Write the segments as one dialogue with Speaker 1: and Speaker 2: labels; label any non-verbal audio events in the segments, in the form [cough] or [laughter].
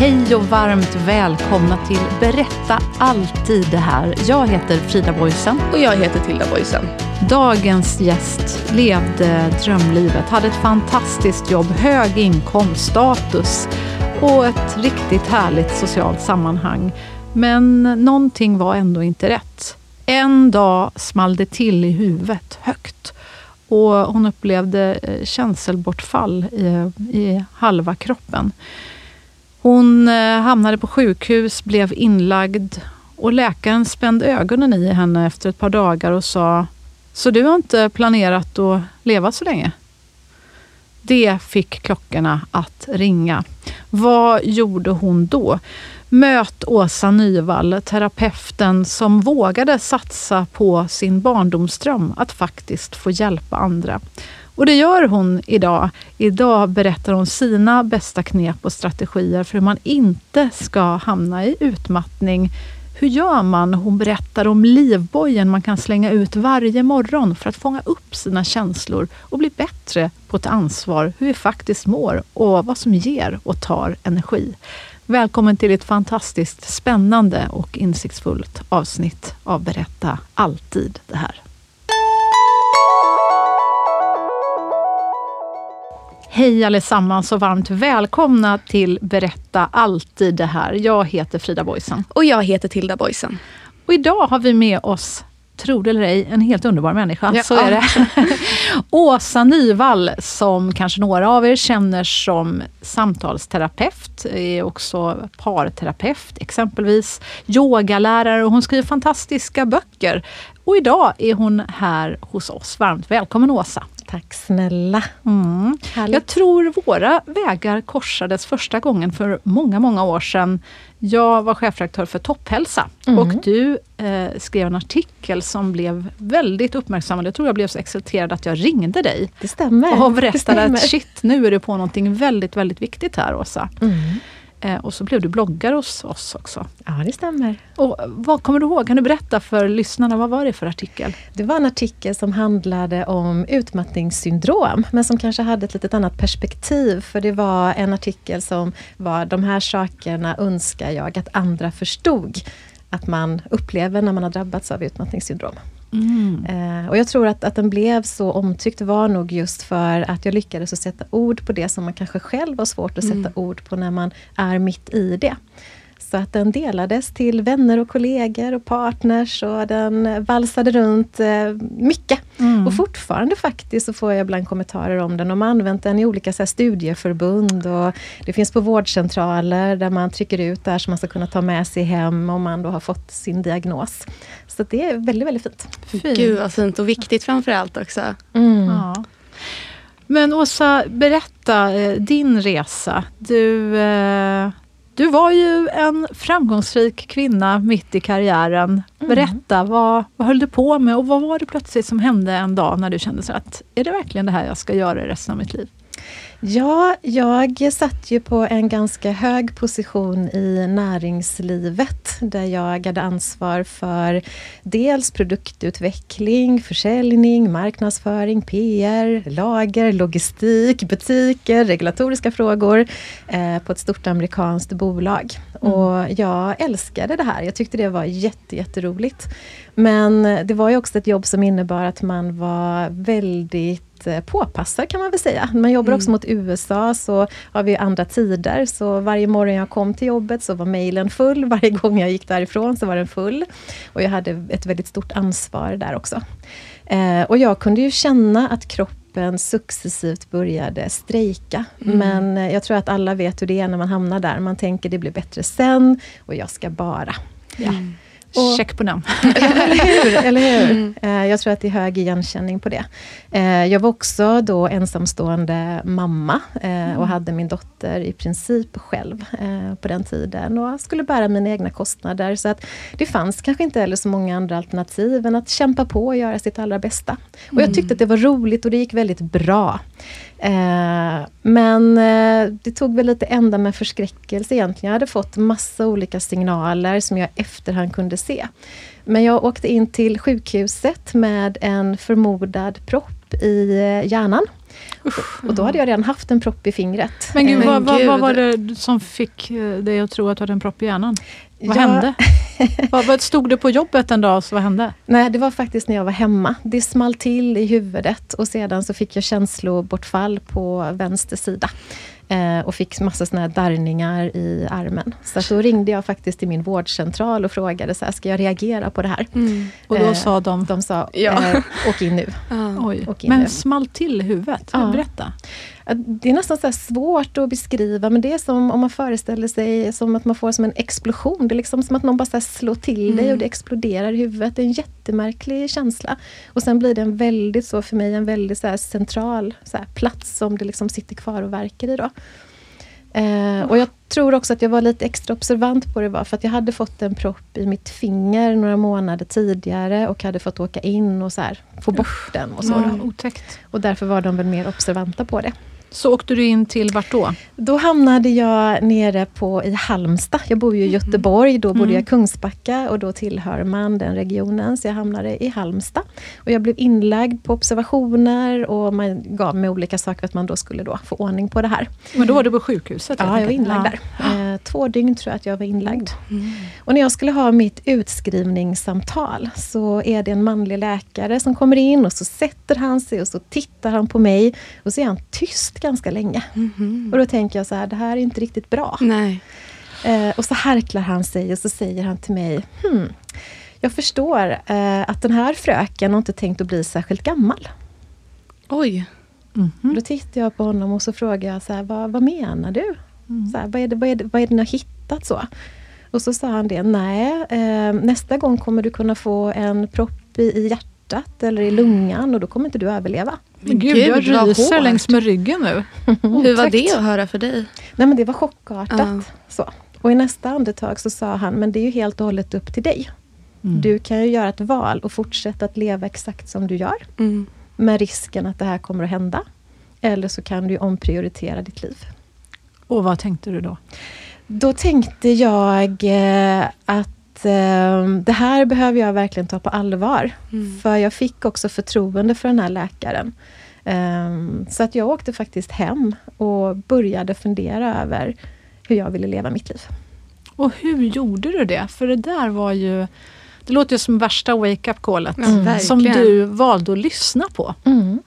Speaker 1: Hej och varmt välkomna till Berätta alltid det här. Jag heter Frida Boysen.
Speaker 2: Och jag heter Tilda Boysen.
Speaker 1: Dagens gäst levde drömlivet, hade ett fantastiskt jobb, hög inkomst, status och ett riktigt härligt socialt sammanhang. Men någonting var ändå inte rätt. En dag small det till i huvudet, högt. Och hon upplevde eh, känselbortfall i, i halva kroppen. Hon eh, hamnade på sjukhus, blev inlagd och läkaren spände ögonen i henne efter ett par dagar och sa Så du har inte planerat att leva så länge? Det fick klockorna att ringa. Vad gjorde hon då? Möt Åsa Nyvall, terapeuten som vågade satsa på sin barndomsdröm att faktiskt få hjälpa andra. Och det gör hon idag. Idag berättar hon sina bästa knep och strategier för hur man inte ska hamna i utmattning. Hur gör man? Hon berättar om livbojen man kan slänga ut varje morgon för att fånga upp sina känslor och bli bättre på att ta ansvar hur vi faktiskt mår och vad som ger och tar energi. Välkommen till ett fantastiskt spännande och insiktsfullt avsnitt av Berätta alltid det här. Hej allesammans och varmt välkomna till Berätta alltid det här. Jag heter Frida Boysen.
Speaker 2: Och jag heter Tilda Boysen.
Speaker 1: Och idag har vi med oss, tro det eller ej, en helt underbar människa.
Speaker 2: Ja.
Speaker 1: Så är det. [laughs] Åsa Nyvall, som kanske några av er känner som samtalsterapeut, är också parterapeut exempelvis, yogalärare och hon skriver fantastiska böcker. Och idag är hon här hos oss. Varmt välkommen Åsa!
Speaker 3: Tack snälla.
Speaker 1: Mm. Jag tror våra vägar korsades första gången för många, många år sedan. Jag var chefredaktör för Topphälsa
Speaker 3: Mm.
Speaker 1: och du eh, skrev en artikel som blev väldigt uppmärksammad. Jag tror jag blev så exalterad att jag ringde dig
Speaker 3: Det stämmer.
Speaker 1: och
Speaker 3: det
Speaker 1: berättade
Speaker 3: stämmer.
Speaker 1: att shit, nu är du på någonting väldigt, väldigt viktigt här Åsa.
Speaker 3: Mm.
Speaker 1: Eh, och så blev du bloggare hos oss också.
Speaker 3: Ja, det stämmer.
Speaker 1: Och vad kommer du ihåg? Kan du berätta för lyssnarna, vad var det för artikel?
Speaker 3: Det var en artikel som handlade om utmattningssyndrom, men som kanske hade ett litet annat perspektiv. För det var en artikel som var de här sakerna önskar jag att andra förstod att man upplever när man har drabbats av utmattningssyndrom. Eh, och jag tror att, att den blev så omtyckt var nog just för att jag lyckades att sätta ord på det som man kanske själv har svårt att sätta ord på när man är mitt i det. Så att den delades till vänner och kollegor och partners och den valsade runt eh, mycket. Och fortfarande faktiskt så får jag ibland kommentarer om den. De har använt den i olika så här, studieförbund och det finns på vårdcentraler där man trycker ut det här som man ska kunna ta med sig hem om man då har fått sin diagnos. Så det är väldigt, väldigt fint.
Speaker 1: Fint.
Speaker 2: Gud vad fint och viktigt framförallt också.
Speaker 1: Ja. Men Åsa, berätta eh, din resa. Du, eh, du var ju en framgångsrik kvinna mitt i karriären. Berätta, vad, vad höll du på med och vad var det plötsligt som hände en dag när du kände så att är det verkligen det här jag ska göra resten av mitt liv?
Speaker 3: Ja, jag satt ju på en ganska hög position i näringslivet där jag hade ansvar för dels produktutveckling, försäljning, marknadsföring, PR, lager, logistik, butiker, regulatoriska frågor eh, på ett stort amerikanskt bolag. Mm. Och jag älskade det här. Jag tyckte det var jätte, jätteroligt. Men det var ju också ett jobb som innebar att man var väldigt Eh, påpassad kan man väl säga. Man jobbar mm. också mot USA så har vi andra tider. Så varje morgon jag kom till jobbet så var mejlen full. [laughs] Varje gång jag gick därifrån så var den full. Och jag hade ett väldigt stort ansvar där också. Eh, och jag kunde ju känna att kroppen successivt började strejka. Mm. Men eh, jag tror att alla vet hur det är när man hamnar där. Man tänker det blir bättre sen och jag ska bara. Ja. Mm.
Speaker 1: Och, Check på den. [laughs]
Speaker 3: eller hur? Eller hur? Mm. Eh, jag tror att det är hög igenkänning på det. Eh, jag var också då ensamstående mamma eh, mm. och hade min dotter i princip själv på den tiden och skulle bära mina egna kostnader. Så att det fanns kanske inte heller så många andra alternativ än att kämpa på och göra sitt allra bästa. Och jag tyckte mm. att det var roligt och det gick väldigt bra. Eh, men eh, det tog väl lite ända med förskräckelse egentligen. Jag hade fått massa olika signaler som jag efterhand kunde se. Men jag åkte in till sjukhuset med en förmodad propp i eh, hjärnan. Usch, och då hade jag redan haft en propp i fingret.
Speaker 1: Men gud, vad, vad, vad var det som fick dig att tro att du hade en propp i hjärnan? Vad ja. hände? [laughs] vad, vad stod du på jobbet en dag, så vad hände?
Speaker 3: Nej, det var faktiskt när jag var hemma. Det small till i huvudet och sedan så fick jag känslobortfall på vänster sida. Eh, och fick massa såna här darrningar i armen. Så då ringde jag faktiskt till min vårdcentral och frågade, så här, ska jag reagera på det här? Mm.
Speaker 1: Och då eh, sa de?
Speaker 3: De sa, ja. eh, åk in nu. [laughs]
Speaker 1: Ah. Oj. In Men nu. small till huvudet? Ja. Berätta.
Speaker 3: Det är nästan så svårt att beskriva, men det är som om man föreställer sig som att man får som en explosion. Det är liksom som att någon bara slår till mm. dig och det exploderar i huvudet. Det är en jättemärklig känsla. Och sen blir det en väldigt, så för mig, en väldigt så central så plats som det liksom sitter kvar och verkar i. Då. Eh, och jag tror också att jag var lite extra observant på det var för att jag hade fått en propp i mitt finger några månader tidigare och hade fått åka in och så här, få bort den. Och, så
Speaker 1: ja, otäckt.
Speaker 3: och därför var de väl mer observanta på det.
Speaker 1: Så åkte du in till vart då?
Speaker 3: Då hamnade jag nere på, i Halmstad. Jag bor ju i mm. Göteborg, då bodde mm. jag i Kungsbacka och då tillhör man den regionen. Så jag hamnade i Halmstad. Och jag blev inlagd på observationer och man gav mig olika saker för att man då skulle då få ordning på det här.
Speaker 1: Men då var du på sjukhuset?
Speaker 3: Ja, jag var inlagd ja. där. Eh, två dygn tror jag att jag var inlagd. Mm. Och när jag skulle ha mitt utskrivningssamtal så är det en manlig läkare som kommer in och så sätter han sig och så tittar han på mig och så är han tyst ganska länge. Mm -hmm. Och då tänker jag så här, det här är inte riktigt bra.
Speaker 2: Nej.
Speaker 3: Eh, och så härklar han sig och så säger han till mig, hmm, jag förstår eh, att den här fröken har inte tänkt att bli särskilt gammal.
Speaker 2: Oj.
Speaker 3: Mm -hmm. Då tittar jag på honom och så frågar jag, så här, vad, vad menar du? Mm. Så här, vad, är det, vad, är det, vad är det ni har hittat? så? Och så sa han det, nej, eh, nästa gång kommer du kunna få en propp i, i hjärtat hjärtat eller i lungan och då kommer inte du överleva.
Speaker 1: Men gud, jag ryser längs med ryggen nu.
Speaker 2: Hur var det att höra för dig?
Speaker 3: Nej men det var chockartat. Uh. Så. Och i nästa andetag så sa han, men det är ju helt och hållet upp till dig. Mm. Du kan ju göra ett val och fortsätta att leva exakt som du gör. Mm. Med risken att det här kommer att hända. Eller så kan du omprioritera ditt liv.
Speaker 1: Och vad tänkte du då?
Speaker 3: Då tänkte jag eh, att eh, det här behöver jag verkligen ta på allvar. Mm. För jag fick också förtroende för den här läkaren. Eh, så att jag åkte faktiskt hem och började fundera över hur jag ville leva mitt liv.
Speaker 1: Och hur gjorde du det? För det där var ju det låter ju som värsta wake-up callet mm. som du valde att lyssna på. Mm.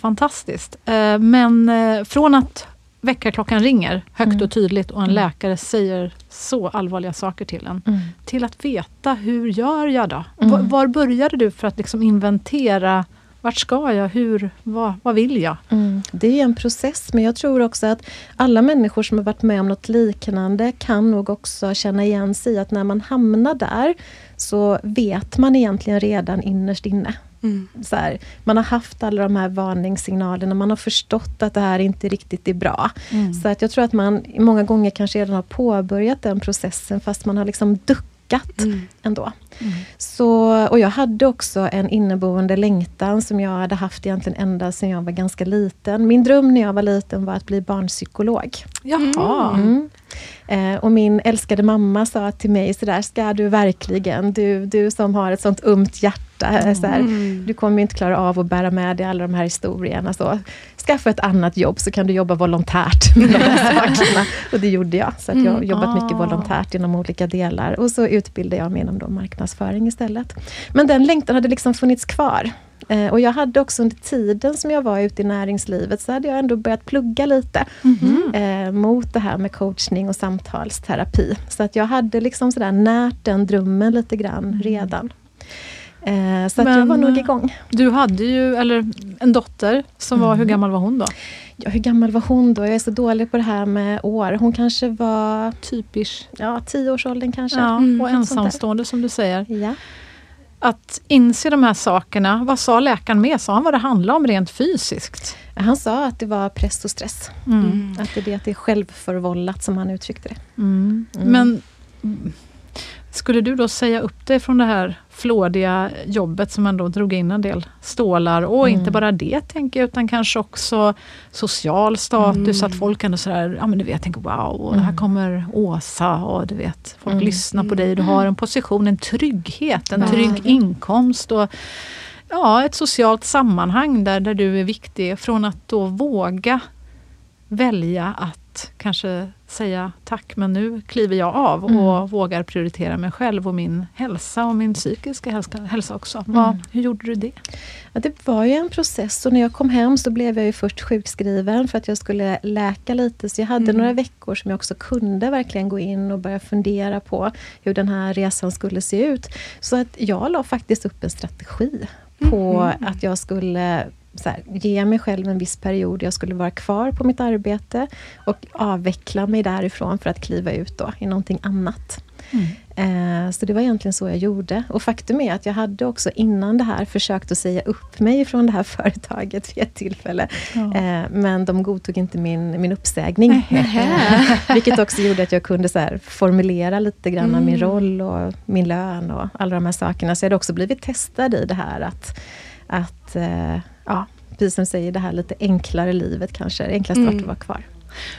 Speaker 1: Fantastiskt. Eh, men eh, från att väckarklockan ringer högt mm. och tydligt och en mm. läkare säger så allvarliga saker till en. Mm. Till att veta, hur gör jag då? Mm. Var, var, började du för att liksom inventera vart ska jag? Hur, vad, vad vill jag?
Speaker 3: Mm. Det är en process, men jag tror också att alla människor som har varit med om något liknande kan nog också känna igen sig i att när man hamnar där så vet man egentligen redan innerst inne Mm. Så här, man har haft alla de här varningssignalerna, man har förstått att det här inte riktigt är bra. Mm. Så att jag tror att man många gånger kanske redan har påbörjat den processen fast man har liksom duckat mm. ändå. Mm. Så, och jag hade också en inneboende längtan som jag hade haft egentligen ända sedan jag var ganska liten. Min dröm när jag var liten var att bli barnpsykolog.
Speaker 1: Jaha. Mm.
Speaker 3: Eh, och min älskade mamma sa till mig sådär, ska du verkligen, du, du som har ett sånt ömt hjärta, mm. såhär, du kommer inte klara av att bära med dig alla de här historierna. Så, skaffa ett annat jobb så kan du jobba volontärt med de här [laughs] sakerna. Och det gjorde jag. Så att jag har mm. jobbat mycket ah. volontärt inom olika delar. Och så utbildade jag mig inom då marknadsföring istället. Men den längtan hade liksom funnits kvar. Eh, och jag hade också under tiden som jag var ute i näringslivet, så hade jag ändå börjat plugga lite mm eh, mot det här med coachning och samtalsterapi. Så att jag hade liksom sådär närt den drömmen lite grann mm. redan. Eh, så att jag var nog eh, igång.
Speaker 1: Du hade ju eller, en dotter som var, hur mm. gammal var hon då?
Speaker 3: Ja, hur gammal var hon då? Jag är så dålig på det här med år. Hon kanske var...
Speaker 1: Typisch.
Speaker 3: Ja, tioårsåldern kanske.
Speaker 1: Ja, mm, och ensamstående som du säger.
Speaker 3: Ja
Speaker 1: att inse de här sakerna. Vad sa läkaren med? Sa han vad det handlade om rent fysiskt?
Speaker 3: Han sa att det var press och stress. Mm. Att det är det att det är självförvållat som han uttryckte det.
Speaker 1: Mm. Mm. Men skulle du då säga upp dig från det här flådiga jobbet som ändå drog in en del stålar och mm. inte bara det tänker jag utan kanske också social status, mm. att folk ändå sådär, ja men du vet, tänker wow, mm. här kommer Åsa och du vet, folk mm. lyssnar på dig, du har en position, en trygghet, en trygg inkomst och ja, ett socialt sammanhang där, där du är viktig. Från att då våga välja att kanske säga tack, men nu kliver jag av och mm. vågar prioritera mig själv och min hälsa och min psykiska hälsa, hälsa också. Mm. Vad, hur gjorde du det?
Speaker 3: Ja, det var ju en process och när jag kom hem så blev jag ju först sjukskriven för att jag skulle läka lite. Så jag hade mm. några veckor som jag också kunde verkligen gå in och börja fundera på hur den här resan skulle se ut. Så att jag la faktiskt upp en strategi på mm. att jag skulle så här, ge mig själv en viss period. Jag skulle vara kvar på mitt arbete och avveckla mig därifrån för att kliva ut då i någonting annat. Mm. Eh, så det var egentligen så jag gjorde. Och faktum är att jag hade också innan det här försökt att säga upp mig från det här [laughs] företaget vid ett tillfälle. Ja. Eh, men de godtog inte min, min uppsägning. [laughs] [laughs] Vilket också gjorde att jag kunde så formulera lite grann mm. min roll och min lön och alla de här sakerna. Så jag hade också blivit testad i det här att, att eh, ja, precis som säger, det här lite enklare livet kanske. Enklast mm. att vara kvar.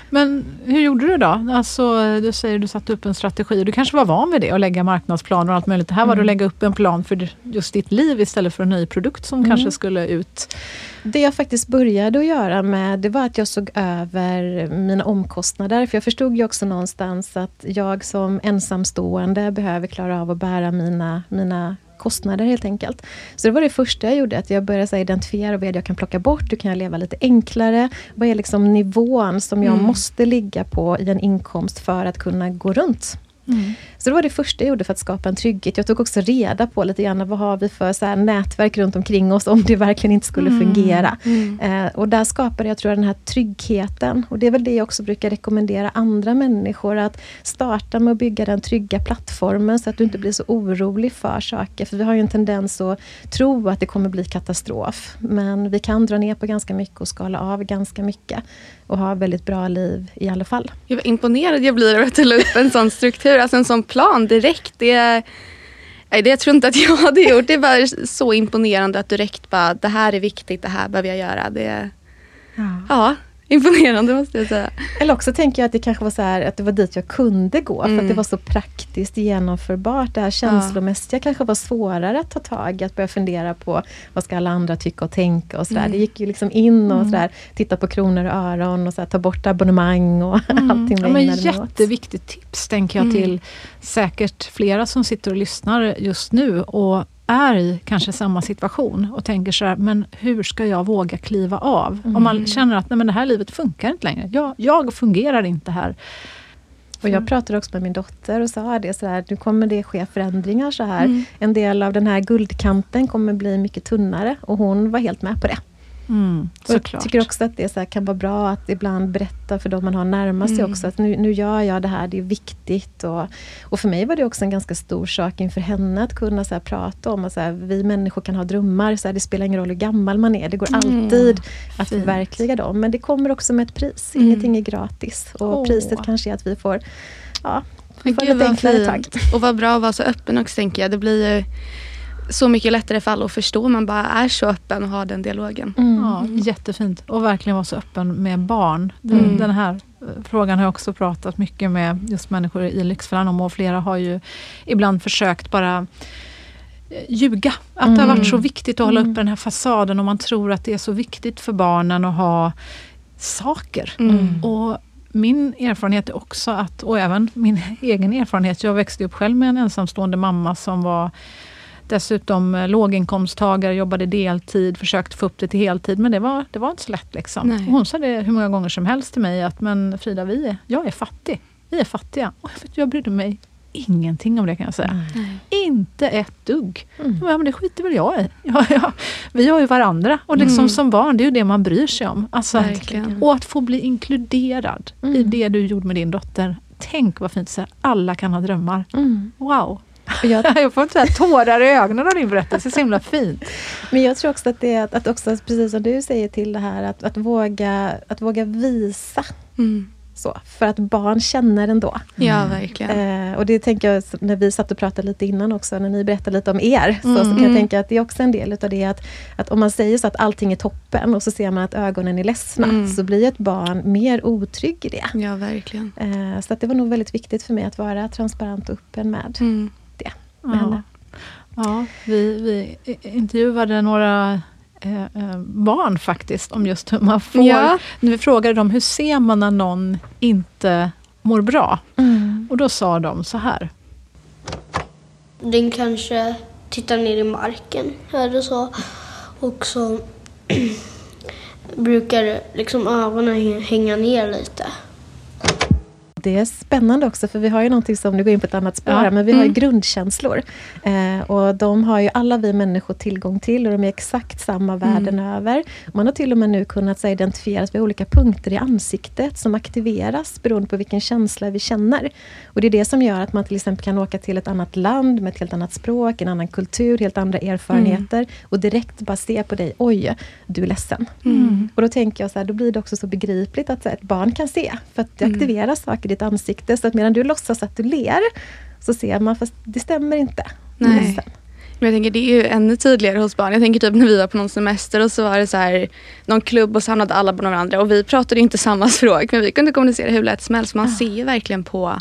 Speaker 1: Men hur gjorde du då? Alltså, du säger att du satte upp en strategi. Du kanske var van vid det, att lägga marknadsplaner och allt möjligt. Det här var mm. att lägga upp en plan för just ditt liv istället för en ny produkt som mm. kanske skulle ut.
Speaker 3: Det jag faktiskt började att göra med, det var att jag såg över mina omkostnader. För jag förstod ju också någonstans att jag som ensamstående behöver klara av att bära mina, mina kostnader helt enkelt. Så det var det första jag gjorde, att jag började så identifiera vad jag kan plocka bort, hur kan jag leva lite enklare? Vad är liksom nivån som jag mm. måste ligga på i en inkomst för att kunna gå runt? Mm. Så det var det första jag gjorde för att skapa en trygghet. Jag tog också reda på lite grann vad har vi för så här nätverk runt omkring oss om det verkligen inte skulle mm. fungera. Mm. Eh, och där skapade jag tror jag den här tryggheten. Och det är väl det jag också brukar rekommendera andra människor. Att starta med att bygga den trygga plattformen så att du inte blir så orolig för saker. För vi har ju en tendens att tro att det kommer bli katastrof. Men vi kan dra ner på ganska mycket och skala av ganska mycket och ha väldigt bra liv i alla fall.
Speaker 2: Jag var imponerad jag blir av att du la upp en sån struktur, alltså en sån plan direkt. Det, nej, det jag tror inte att jag [laughs] hade gjort. Det var så imponerande att direkt bara, det här är viktigt, det här behöver jag göra. Det, ja. ja imponerande måste jag säga.
Speaker 3: Eller också tänker jag att det kanske var så här, att det var dit jag kunde gå, mm. för att det mm. var så praktiskt genomförbart. Det här känslomässiga ja. kanske var svårare att ta tag i, att börja fundera på vad ska alla andra tycka och tänka och sådär. Mm. Det gick ju liksom in och mm. sådär, titta på kronor och öron och så ta bort abonnemang och [laughs] mm. allting
Speaker 1: ja, men Jätteviktigt tips, tänker jag mm. till säkert flera som sitter och lyssnar just nu och är i kanske samma situation och tänker så här, men hur ska jag våga kliva av? Mm. Om man känner att nej, men det här livet funkar inte längre. Jag, jag fungerar inte här.
Speaker 3: Och jag pratade också med min dotter och sa det så här, nu kommer det ske förändringar så här. Mm. En del av den här guldkanten kommer bli mycket tunnare och hon var helt med på det.
Speaker 1: Mm,
Speaker 3: jag tycker också att det så kan vara bra att ibland berätta för de man har närmast sig mm. också, att nu, nu gör jag det här, det är viktigt. Och, och för mig var det också en ganska stor sak inför henne att kunna så prata om att så här, vi människor kan ha drömmar, så här, det spelar ingen roll hur gammal man är, det går mm, alltid att fint. förverkliga dem. Men det kommer också med ett pris, mm. ingenting är gratis. Och oh. priset kanske är att vi får ja,
Speaker 2: gud
Speaker 3: lite enklare tag.
Speaker 2: Och vad bra att vara så öppen också tänker jag. Det blir ju så mycket lättare för alla att förstå om man bara är så öppen och har den dialogen.
Speaker 3: Mm.
Speaker 1: Ja, jättefint. Och verkligen vara så öppen med barn. Den,
Speaker 2: Mm.
Speaker 1: den här eh, frågan har jag också pratat mycket med just människor i Lyxfällan om och flera har ju ibland försökt bara eh, ljuga. Att det har varit så viktigt att hålla uppe den här fasaden och man tror att det är så viktigt för barnen att ha saker.
Speaker 2: Mm.
Speaker 1: Och min erfarenhet är också att, och även min [laughs] egen erfarenhet, jag växte upp själv med en ensamstående mamma som var dessutom eh, låginkomsttagare, jobbade deltid, försökte få upp det till heltid, men det var, det var inte så lätt. Liksom. Hon sa det hur många gånger som helst till mig, att men Frida, vi är, jag är fattig. Vi är fattiga. Och jag, vet, jag brydde mig ingenting om det kan jag säga. Inte ett dugg.
Speaker 3: Mm.
Speaker 1: Men det skiter väl jag i. [laughs] Ja, ja. Vi har ju varandra. Och liksom
Speaker 2: Mm.
Speaker 1: som barn, det är ju det man bryr sig om. Alltså, att- och att få bli inkluderad i
Speaker 3: Mm.
Speaker 1: det du gjorde med din dotter. Tänk vad fint, så här, alla kan ha drömmar.
Speaker 3: Mm.
Speaker 1: Wow!
Speaker 3: Jag, [laughs]
Speaker 1: Jag får här tårar i ögonen av din berättelse, så himla fint.
Speaker 3: men jag tror också att det är att, att också, precis som du säger till det här, att, att, våga, att våga visa.
Speaker 2: Mm.
Speaker 3: Så, för att barn känner ändå.
Speaker 2: Ja, verkligen.
Speaker 3: Eh, och det tänker jag när vi satt och pratade lite innan också, när ni berättade lite om er, så, så kan jag
Speaker 2: Mm.
Speaker 3: tänka att det är också en del utav det att, att om man säger så att allting är toppen och så ser man att ögonen är ledsna,
Speaker 2: Mm.
Speaker 3: så blir ett barn mer otrygg i det.
Speaker 2: Ja, verkligen.
Speaker 3: Eh, så att det var nog väldigt viktigt för mig att vara transparent och öppen med Med henne.
Speaker 1: Ja, vi, vi intervjuade några eh, eh, barn faktiskt om just hur man får...
Speaker 2: Ja.
Speaker 1: När vi frågade dem hur ser man när någon inte mår bra?
Speaker 3: Mm.
Speaker 1: Och då sa de så här.
Speaker 4: Den kanske tittar ner i marken eller så. Och så [clears throat] brukar liksom ögonen hä- hänga ner lite.
Speaker 3: Det är spännande också, för vi har ju någonting som, nu går in på ett annat spår,
Speaker 1: Ja.
Speaker 3: här, men vi har ju
Speaker 2: Mm.
Speaker 3: grundkänslor. Eh, och de har ju alla vi människor tillgång till och de är exakt samma världen över. Man har till och med nu kunnat så, här, identifiera att vi har olika punkter i ansiktet som aktiveras beroende på vilken känsla vi känner. Och det är det som gör att man till exempel kan åka till ett annat land med ett helt annat språk, en annan kultur, helt andra erfarenheter och direkt bara se på dig, oj, du är ledsen. Och då tänker jag så här, då blir det också så begripligt att så här, ett barn kan se. För att det aktiverar saker i ditt ansikte. Så att medan du låtsas att du ler, så ser man, fast det stämmer inte.
Speaker 2: Nej. Men jag tänker det är ju ännu tydligare hos barn. Jag tänker typ när vi var på någon semester och så var det så här någon klubb och så hamnade alla på varandra och vi pratade inte samma [laughs] språk men vi kunde kommunicera hur lätt som helst. Man ser ju verkligen på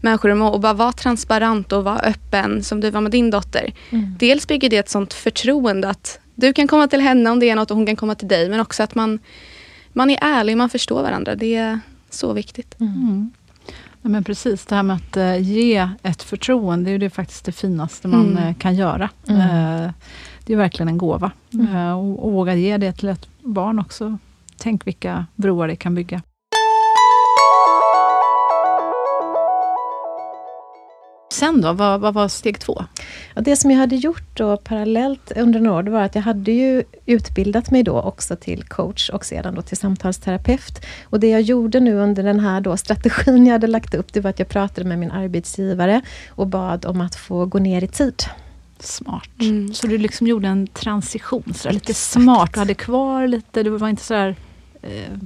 Speaker 2: människor och och bara vara transparent och vara öppen som du var med din dotter. Dels bygger det ett sånt förtroende att du kan komma till henne om det är något och hon kan komma till dig men också att man, man är ärlig, man förstår varandra. Det är så viktigt.
Speaker 1: Mm. Ja, men precis, det här med att eh, ge ett förtroende, det är ju faktiskt det finaste man
Speaker 2: Mm.
Speaker 1: eh, kan göra.
Speaker 3: Mm.
Speaker 1: Eh, det är verkligen en gåva. Eh, och, och våga ge det till ett barn också. Tänk vilka broar det kan bygga. Sen då, vad, vad var steg två?
Speaker 3: Ja, det som jag hade gjort då parallellt under några år, det var att jag hade ju utbildat mig då också till coach och sedan då till samtalsterapeut. Och det jag gjorde nu under den här då strategin jag hade lagt upp, det var att jag pratade med min arbetsgivare och bad om att få gå ner i tid.
Speaker 1: Smart.
Speaker 2: Mm.
Speaker 1: Så du liksom gjorde en transition, så där, lite smart. Du hade kvar lite, du var inte sådär eh,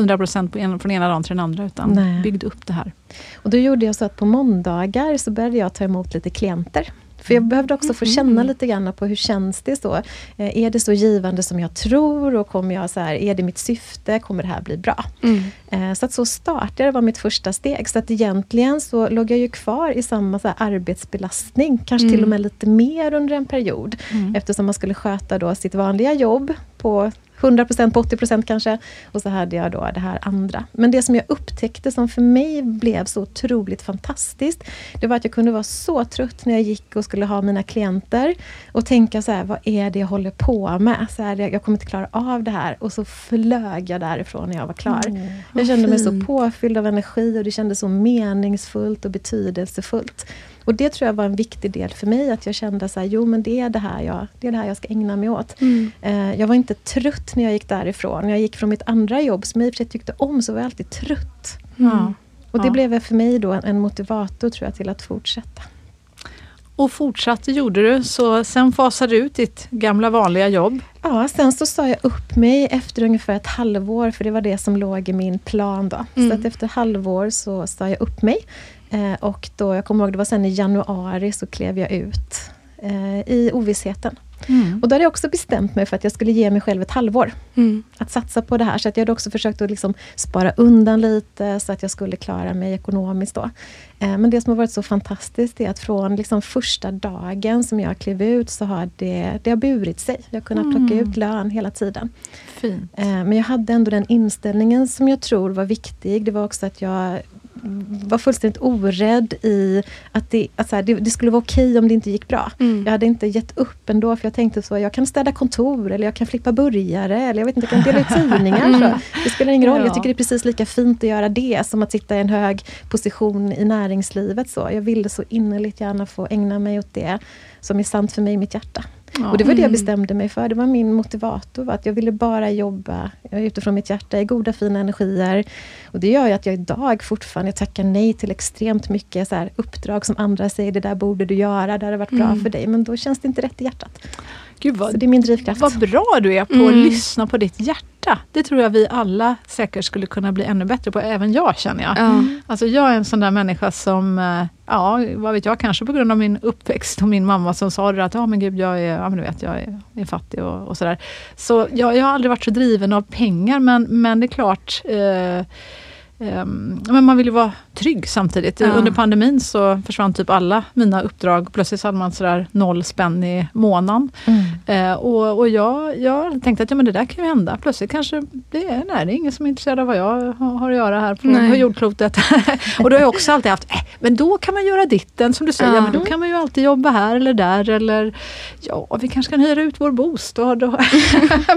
Speaker 1: 100% på en, från ena dagen till den andra, utan
Speaker 3: Nej.
Speaker 1: byggde upp det här.
Speaker 3: Och då gjorde jag så att på måndagar så började jag ta emot lite klienter. För jag behövde också få känna lite grann på hur känns det så? Eh, är det så givande som jag tror? Och kommer jag så här, är det mitt syfte? Kommer det här bli bra?
Speaker 2: Mm.
Speaker 3: Eh, Så att så startade det var mitt första steg. Så att egentligen så låg jag ju kvar i samma så arbetsbelastning, kanske till och med lite mer under en period. Eftersom man skulle sköta då sitt vanliga jobb på 100% på 80% kanske. Och så hade jag då det här andra. Men det som jag upptäckte som för mig blev så otroligt fantastiskt. Det var att jag kunde vara så trött när jag gick och skulle ha mina klienter. Och tänka så här, vad är det jag håller på med? Så här, jag kommer inte klara av det här. Och så flög jag därifrån när jag var klar. jag kände mig så påfylld av energi och det kändes så meningsfullt och betydelsefullt. Och det tror jag var en viktig del för mig, att jag kände så här, jo men det är det här jag, det är det här jag ska ägna mig åt. Eh, jag var inte trött när jag gick därifrån. När jag gick från mitt andra jobb, som jag i och för sig tyckte om, så var jag alltid trött.
Speaker 1: Ja.
Speaker 3: Och det
Speaker 1: Ja.
Speaker 3: blev för mig då en, motivator tror jag till att fortsätta.
Speaker 1: Och fortsatte gjorde du, så sen fasade du ut ditt gamla vanliga jobb.
Speaker 3: Ja, sen så sa jag upp mig efter ungefär ett halvår, för det var det som låg i min plan då. Så att efter halvår så sa jag upp mig. Eh, och då, jag kommer ihåg, det var sen i januari så klev jag ut eh, i ovissheten.
Speaker 1: Mm.
Speaker 3: Och då hade jag också bestämt mig för att jag skulle ge mig själv ett halvår.
Speaker 2: Mm.
Speaker 3: Att satsa på det här. Så att jag hade också försökt att liksom spara undan lite så att jag skulle klara mig ekonomiskt då. Eh, men det som har varit så fantastiskt är att från liksom första dagen som jag klev ut så har det, det har burit sig. Jag har kunnat plocka ut lön hela tiden.
Speaker 1: Fint.
Speaker 3: Men jag hade ändå den inställningen som jag tror var viktig. Det var också att jag var fullständigt orädd i att det, att så här, det, det skulle vara okej om det inte gick bra.
Speaker 2: Mm.
Speaker 3: Jag hade inte gett upp ändå för jag tänkte så, jag kan städa kontor eller jag kan flippa burgare eller jag vet inte, jag kan dela ut [laughs] tidningar. Så. Det spelar ingen roll,
Speaker 1: Ja.
Speaker 3: jag tycker det är precis lika fint att göra det som att sitta i en hög position i näringslivet. Så. Jag ville så innerligt gärna få ägna mig åt det som är sant för mig i mitt hjärta.
Speaker 1: Ja.
Speaker 3: Och det var det jag
Speaker 2: Mm.
Speaker 3: bestämde mig för. Det var min motivator. var Att jag ville bara jobba utifrån mitt hjärta i goda fina energier. Och det gör ju att jag idag fortfarande tackar nej till extremt mycket så här, uppdrag som andra säger, det där borde du göra, det hade varit bra
Speaker 2: Mm.
Speaker 3: för dig. Men då känns det inte rätt i hjärtat.
Speaker 1: Gud
Speaker 3: Så
Speaker 1: vad,
Speaker 3: det är min drivkraft.
Speaker 1: vad bra du är på att
Speaker 2: Mm.
Speaker 1: lyssna på ditt hjärta. Det tror jag vi alla säkert skulle kunna bli ännu bättre på. Även jag känner jag.
Speaker 2: Ja.
Speaker 1: Alltså jag är en sån där människa som, eh, ja vad vet jag, kanske på grund av min uppväxt och min mamma som sa det att ja men gud jag är, ja, men du vet, jag är, är fattig och, och sådär. Så jag, jag har aldrig varit så driven av pengar men, men det är klart eh, men man vill ju vara trygg samtidigt.
Speaker 2: Ja.
Speaker 1: Under pandemin så försvann typ alla mina uppdrag. Plötsligt hade man sådär noll spänn i månaden.
Speaker 3: Mm.
Speaker 1: Eh, och och jag, jag tänkte att ja, men det där kan ju hända. Plötsligt kanske det är, nej, det är ingen som är intresserad av vad jag har, att göra här på, på jordklotet. [laughs] och då har jag också alltid haft, eh, men då kan man göra ditten som du säger.
Speaker 2: Ja.
Speaker 1: Men då kan man ju alltid jobba här eller där. Eller ja, vi kanske kan hyra ut vår bostad och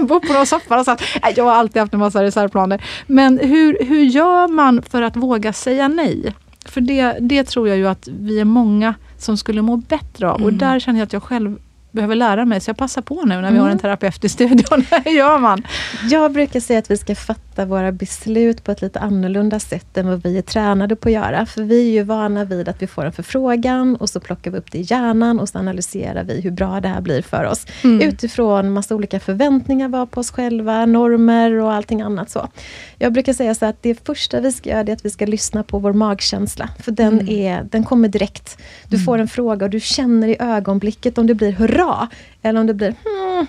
Speaker 1: [laughs] bo på någon soffa. Så. Nej, jag har alltid haft en massa reservplaner. Men hur, hur gör man för att våga säga nej? För det, det tror jag ju att vi är många som skulle må bättre av. Och
Speaker 2: Mm.
Speaker 1: där känner jag att jag själv behöver lära mig. Så jag passar på nu när vi
Speaker 3: Mm.
Speaker 1: har en terapeut i studion. [laughs] Hur gör man?
Speaker 3: Jag brukar säga att vi ska fatta våra beslut på ett lite annorlunda sätt än vad vi är tränade på att göra. För vi är ju vana vid att vi får en förfrågan och så plockar vi upp det i hjärnan och så analyserar vi hur bra det här blir för oss.
Speaker 2: Mm.
Speaker 3: Utifrån massa olika förväntningar vi har på oss själva, normer och allting annat så. Jag brukar säga så att det första vi ska göra är att vi ska lyssna på vår magkänsla. För den,
Speaker 2: Mm.
Speaker 3: är, den kommer direkt. Du får en fråga och du känner i ögonblicket om det blir hurra eller om det blir hmm.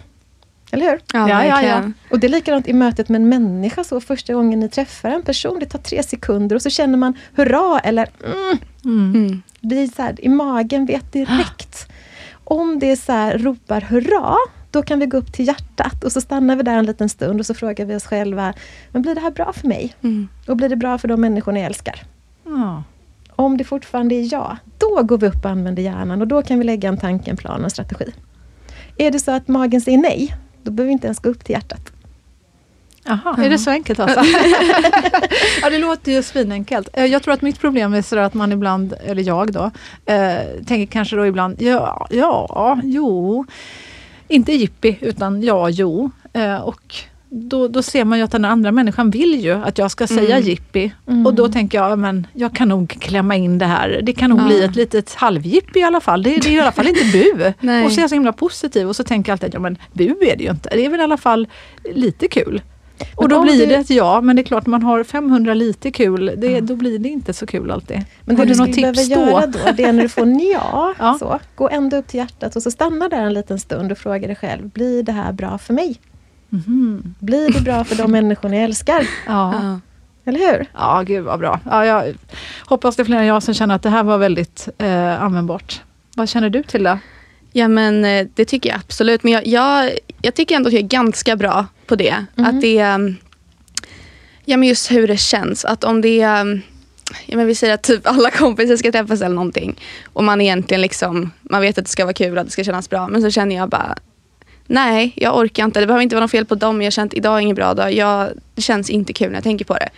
Speaker 3: Eller hur?
Speaker 2: Ja,
Speaker 1: Ja, ja,
Speaker 2: verkligen.
Speaker 3: Och det är likadant i mötet med en människa. Så första gången ni träffar en person, det tar tre sekunder och så känner man hurra eller mm.
Speaker 1: Mm.
Speaker 2: Mm.
Speaker 3: Det är så här, i magen vet direkt. Om det är så här, ropar hurra, då kan vi gå upp till hjärtat och så stannar vi där en liten stund och så frågar vi oss själva, men blir det här bra för mig?
Speaker 2: Mm.
Speaker 3: Och blir det bra för de människorna jag älskar?
Speaker 1: Ja.
Speaker 3: Om det fortfarande är ja, då går vi upp och använder hjärnan och då kan vi lägga en tanke, en plan och en strategi. Är det så att magen säger nej, då behöver vi inte ens gå upp till hjärtat.
Speaker 1: Jaha, är det så enkelt alltså? [laughs] ja, det låter ju svinenkelt. Eh, Jag tror att mitt problem är sådär att man ibland, eller jag då, eh, tänker kanske då ibland, ja, ja, jo. Inte jippi, utan ja, jo. Eh, och då, då ser man ju att den andra människan vill ju att jag ska säga
Speaker 2: Mm.
Speaker 1: jippi.
Speaker 3: Mm.
Speaker 1: Och då tänker jag, men jag kan nog klämma in det här. Det kan nog
Speaker 2: Ja.
Speaker 1: bli ett litet halvjippi i alla fall. Det, det är i alla fall inte bu. [laughs] Och så är jag så himla positiv och så tänker jag alltid, ja men bu är det ju inte. Det är väl i alla fall lite kul. Och
Speaker 3: Men
Speaker 1: då
Speaker 3: om
Speaker 1: blir
Speaker 3: du-
Speaker 1: det ett ja, men det är klart man har 500 lite kul, det, då blir det inte så kul alltid.
Speaker 3: Men
Speaker 1: har
Speaker 3: det
Speaker 1: du något tips då?
Speaker 3: göra då, det är när du får nja, [laughs]
Speaker 1: Ja.
Speaker 3: så, gå ända upp till hjärtat och så stanna där en liten stund och fråga dig själv, blir det här bra för mig?
Speaker 1: Mhm.
Speaker 3: Blir det bra för de [laughs] människorna jag älskar?
Speaker 1: Ja.
Speaker 3: Eller hur?
Speaker 1: ja, gud vad bra. Ja, jag hoppas det är fler än jag som känner att det här var väldigt eh, användbart. Vad känner du till det?
Speaker 2: Ja men eh, det tycker jag absolut. Men jag, jag, jag tycker ändå att jag är ganska bra på det. Att det är, ja men just hur det känns. Att om det är, ja men vi säger att typ alla kompisar ska träffas eller någonting. Och man egentligen liksom, man vet att det ska vara kul och att det ska kännas bra. Men så känner jag bara, nej jag orkar inte. Det behöver inte vara något fel på dem. Jag känner att idag är ingen bra dag. Jag, det känns inte kul när jag tänker på det.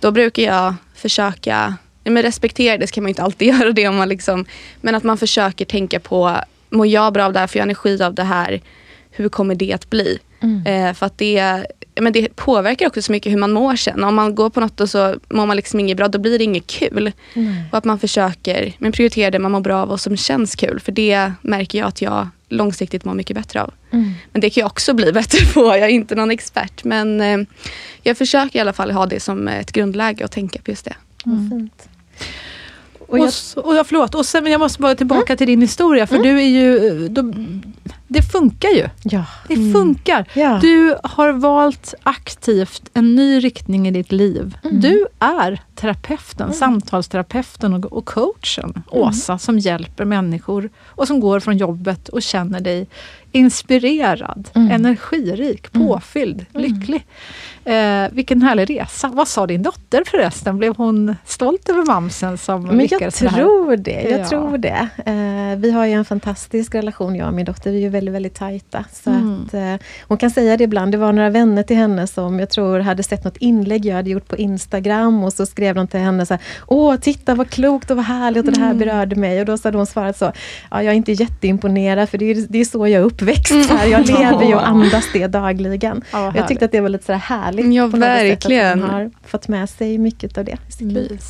Speaker 2: Då brukar jag försöka, men respektera det så kan man inte alltid [laughs] göra det. Om man liksom, men att man försöker tänka på, mår jag bra av det här, får jag energi av det här? Hur kommer det att bli? Eh, för att det, men det påverkar också så mycket hur man mår sen. Om man går på något och så mår man liksom inget bra, då blir det inget kul. Och att man försöker men prioritera det man mår bra av och som känns kul. För det märker jag att jag långsiktigt mår mycket bättre av.
Speaker 3: Mm.
Speaker 2: Men det kan jag också bli bättre på. Jag är inte någon expert. Men eh, jag försöker i alla fall ha det som ett grundläge och tänka på just det.
Speaker 3: Vad fint.
Speaker 1: Och, jag, och, och, förlåt, och sen, jag måste bara tillbaka mm. till din historia, för mm. du är ju... Du, det funkar ju.
Speaker 3: Ja.
Speaker 1: Det mm. funkar.
Speaker 3: Ja.
Speaker 1: Du har valt aktivt en ny riktning i ditt liv. Mm. Du är terapeuten, mm. samtalsterapeuten och, och coachen, mm. Åsa, som hjälper människor och som går från jobbet och känner dig inspirerad, mm. energirik, mm. påfylld, lycklig. Eh, vilken härlig resa. Vad sa din dotter förresten? Blev hon stolt över mamsen som
Speaker 3: Men Jag tror det. Jag ja. tror det. Eh, vi har ju en fantastisk relation, jag och min dotter. Vi är ju väldigt, väldigt tajta. Så mm. att, eh, hon kan säga det ibland. Det var några vänner till henne som jag tror hade sett något inlägg jag hade gjort på Instagram och så skrev de till henne så här, Åh, titta vad klokt och vad härligt och det här mm. berörde mig. Och då hade hon svarat så, ja, jag är inte jätteimponerad för det är, det är så jag är uppväxt här. Jag [laughs] lever ju och andas det dagligen. Ja, jag tyckte att det var lite så härligt.
Speaker 2: Ja, verkligen.
Speaker 3: Sätt, att hon har fått med sig mycket av det i sitt liv.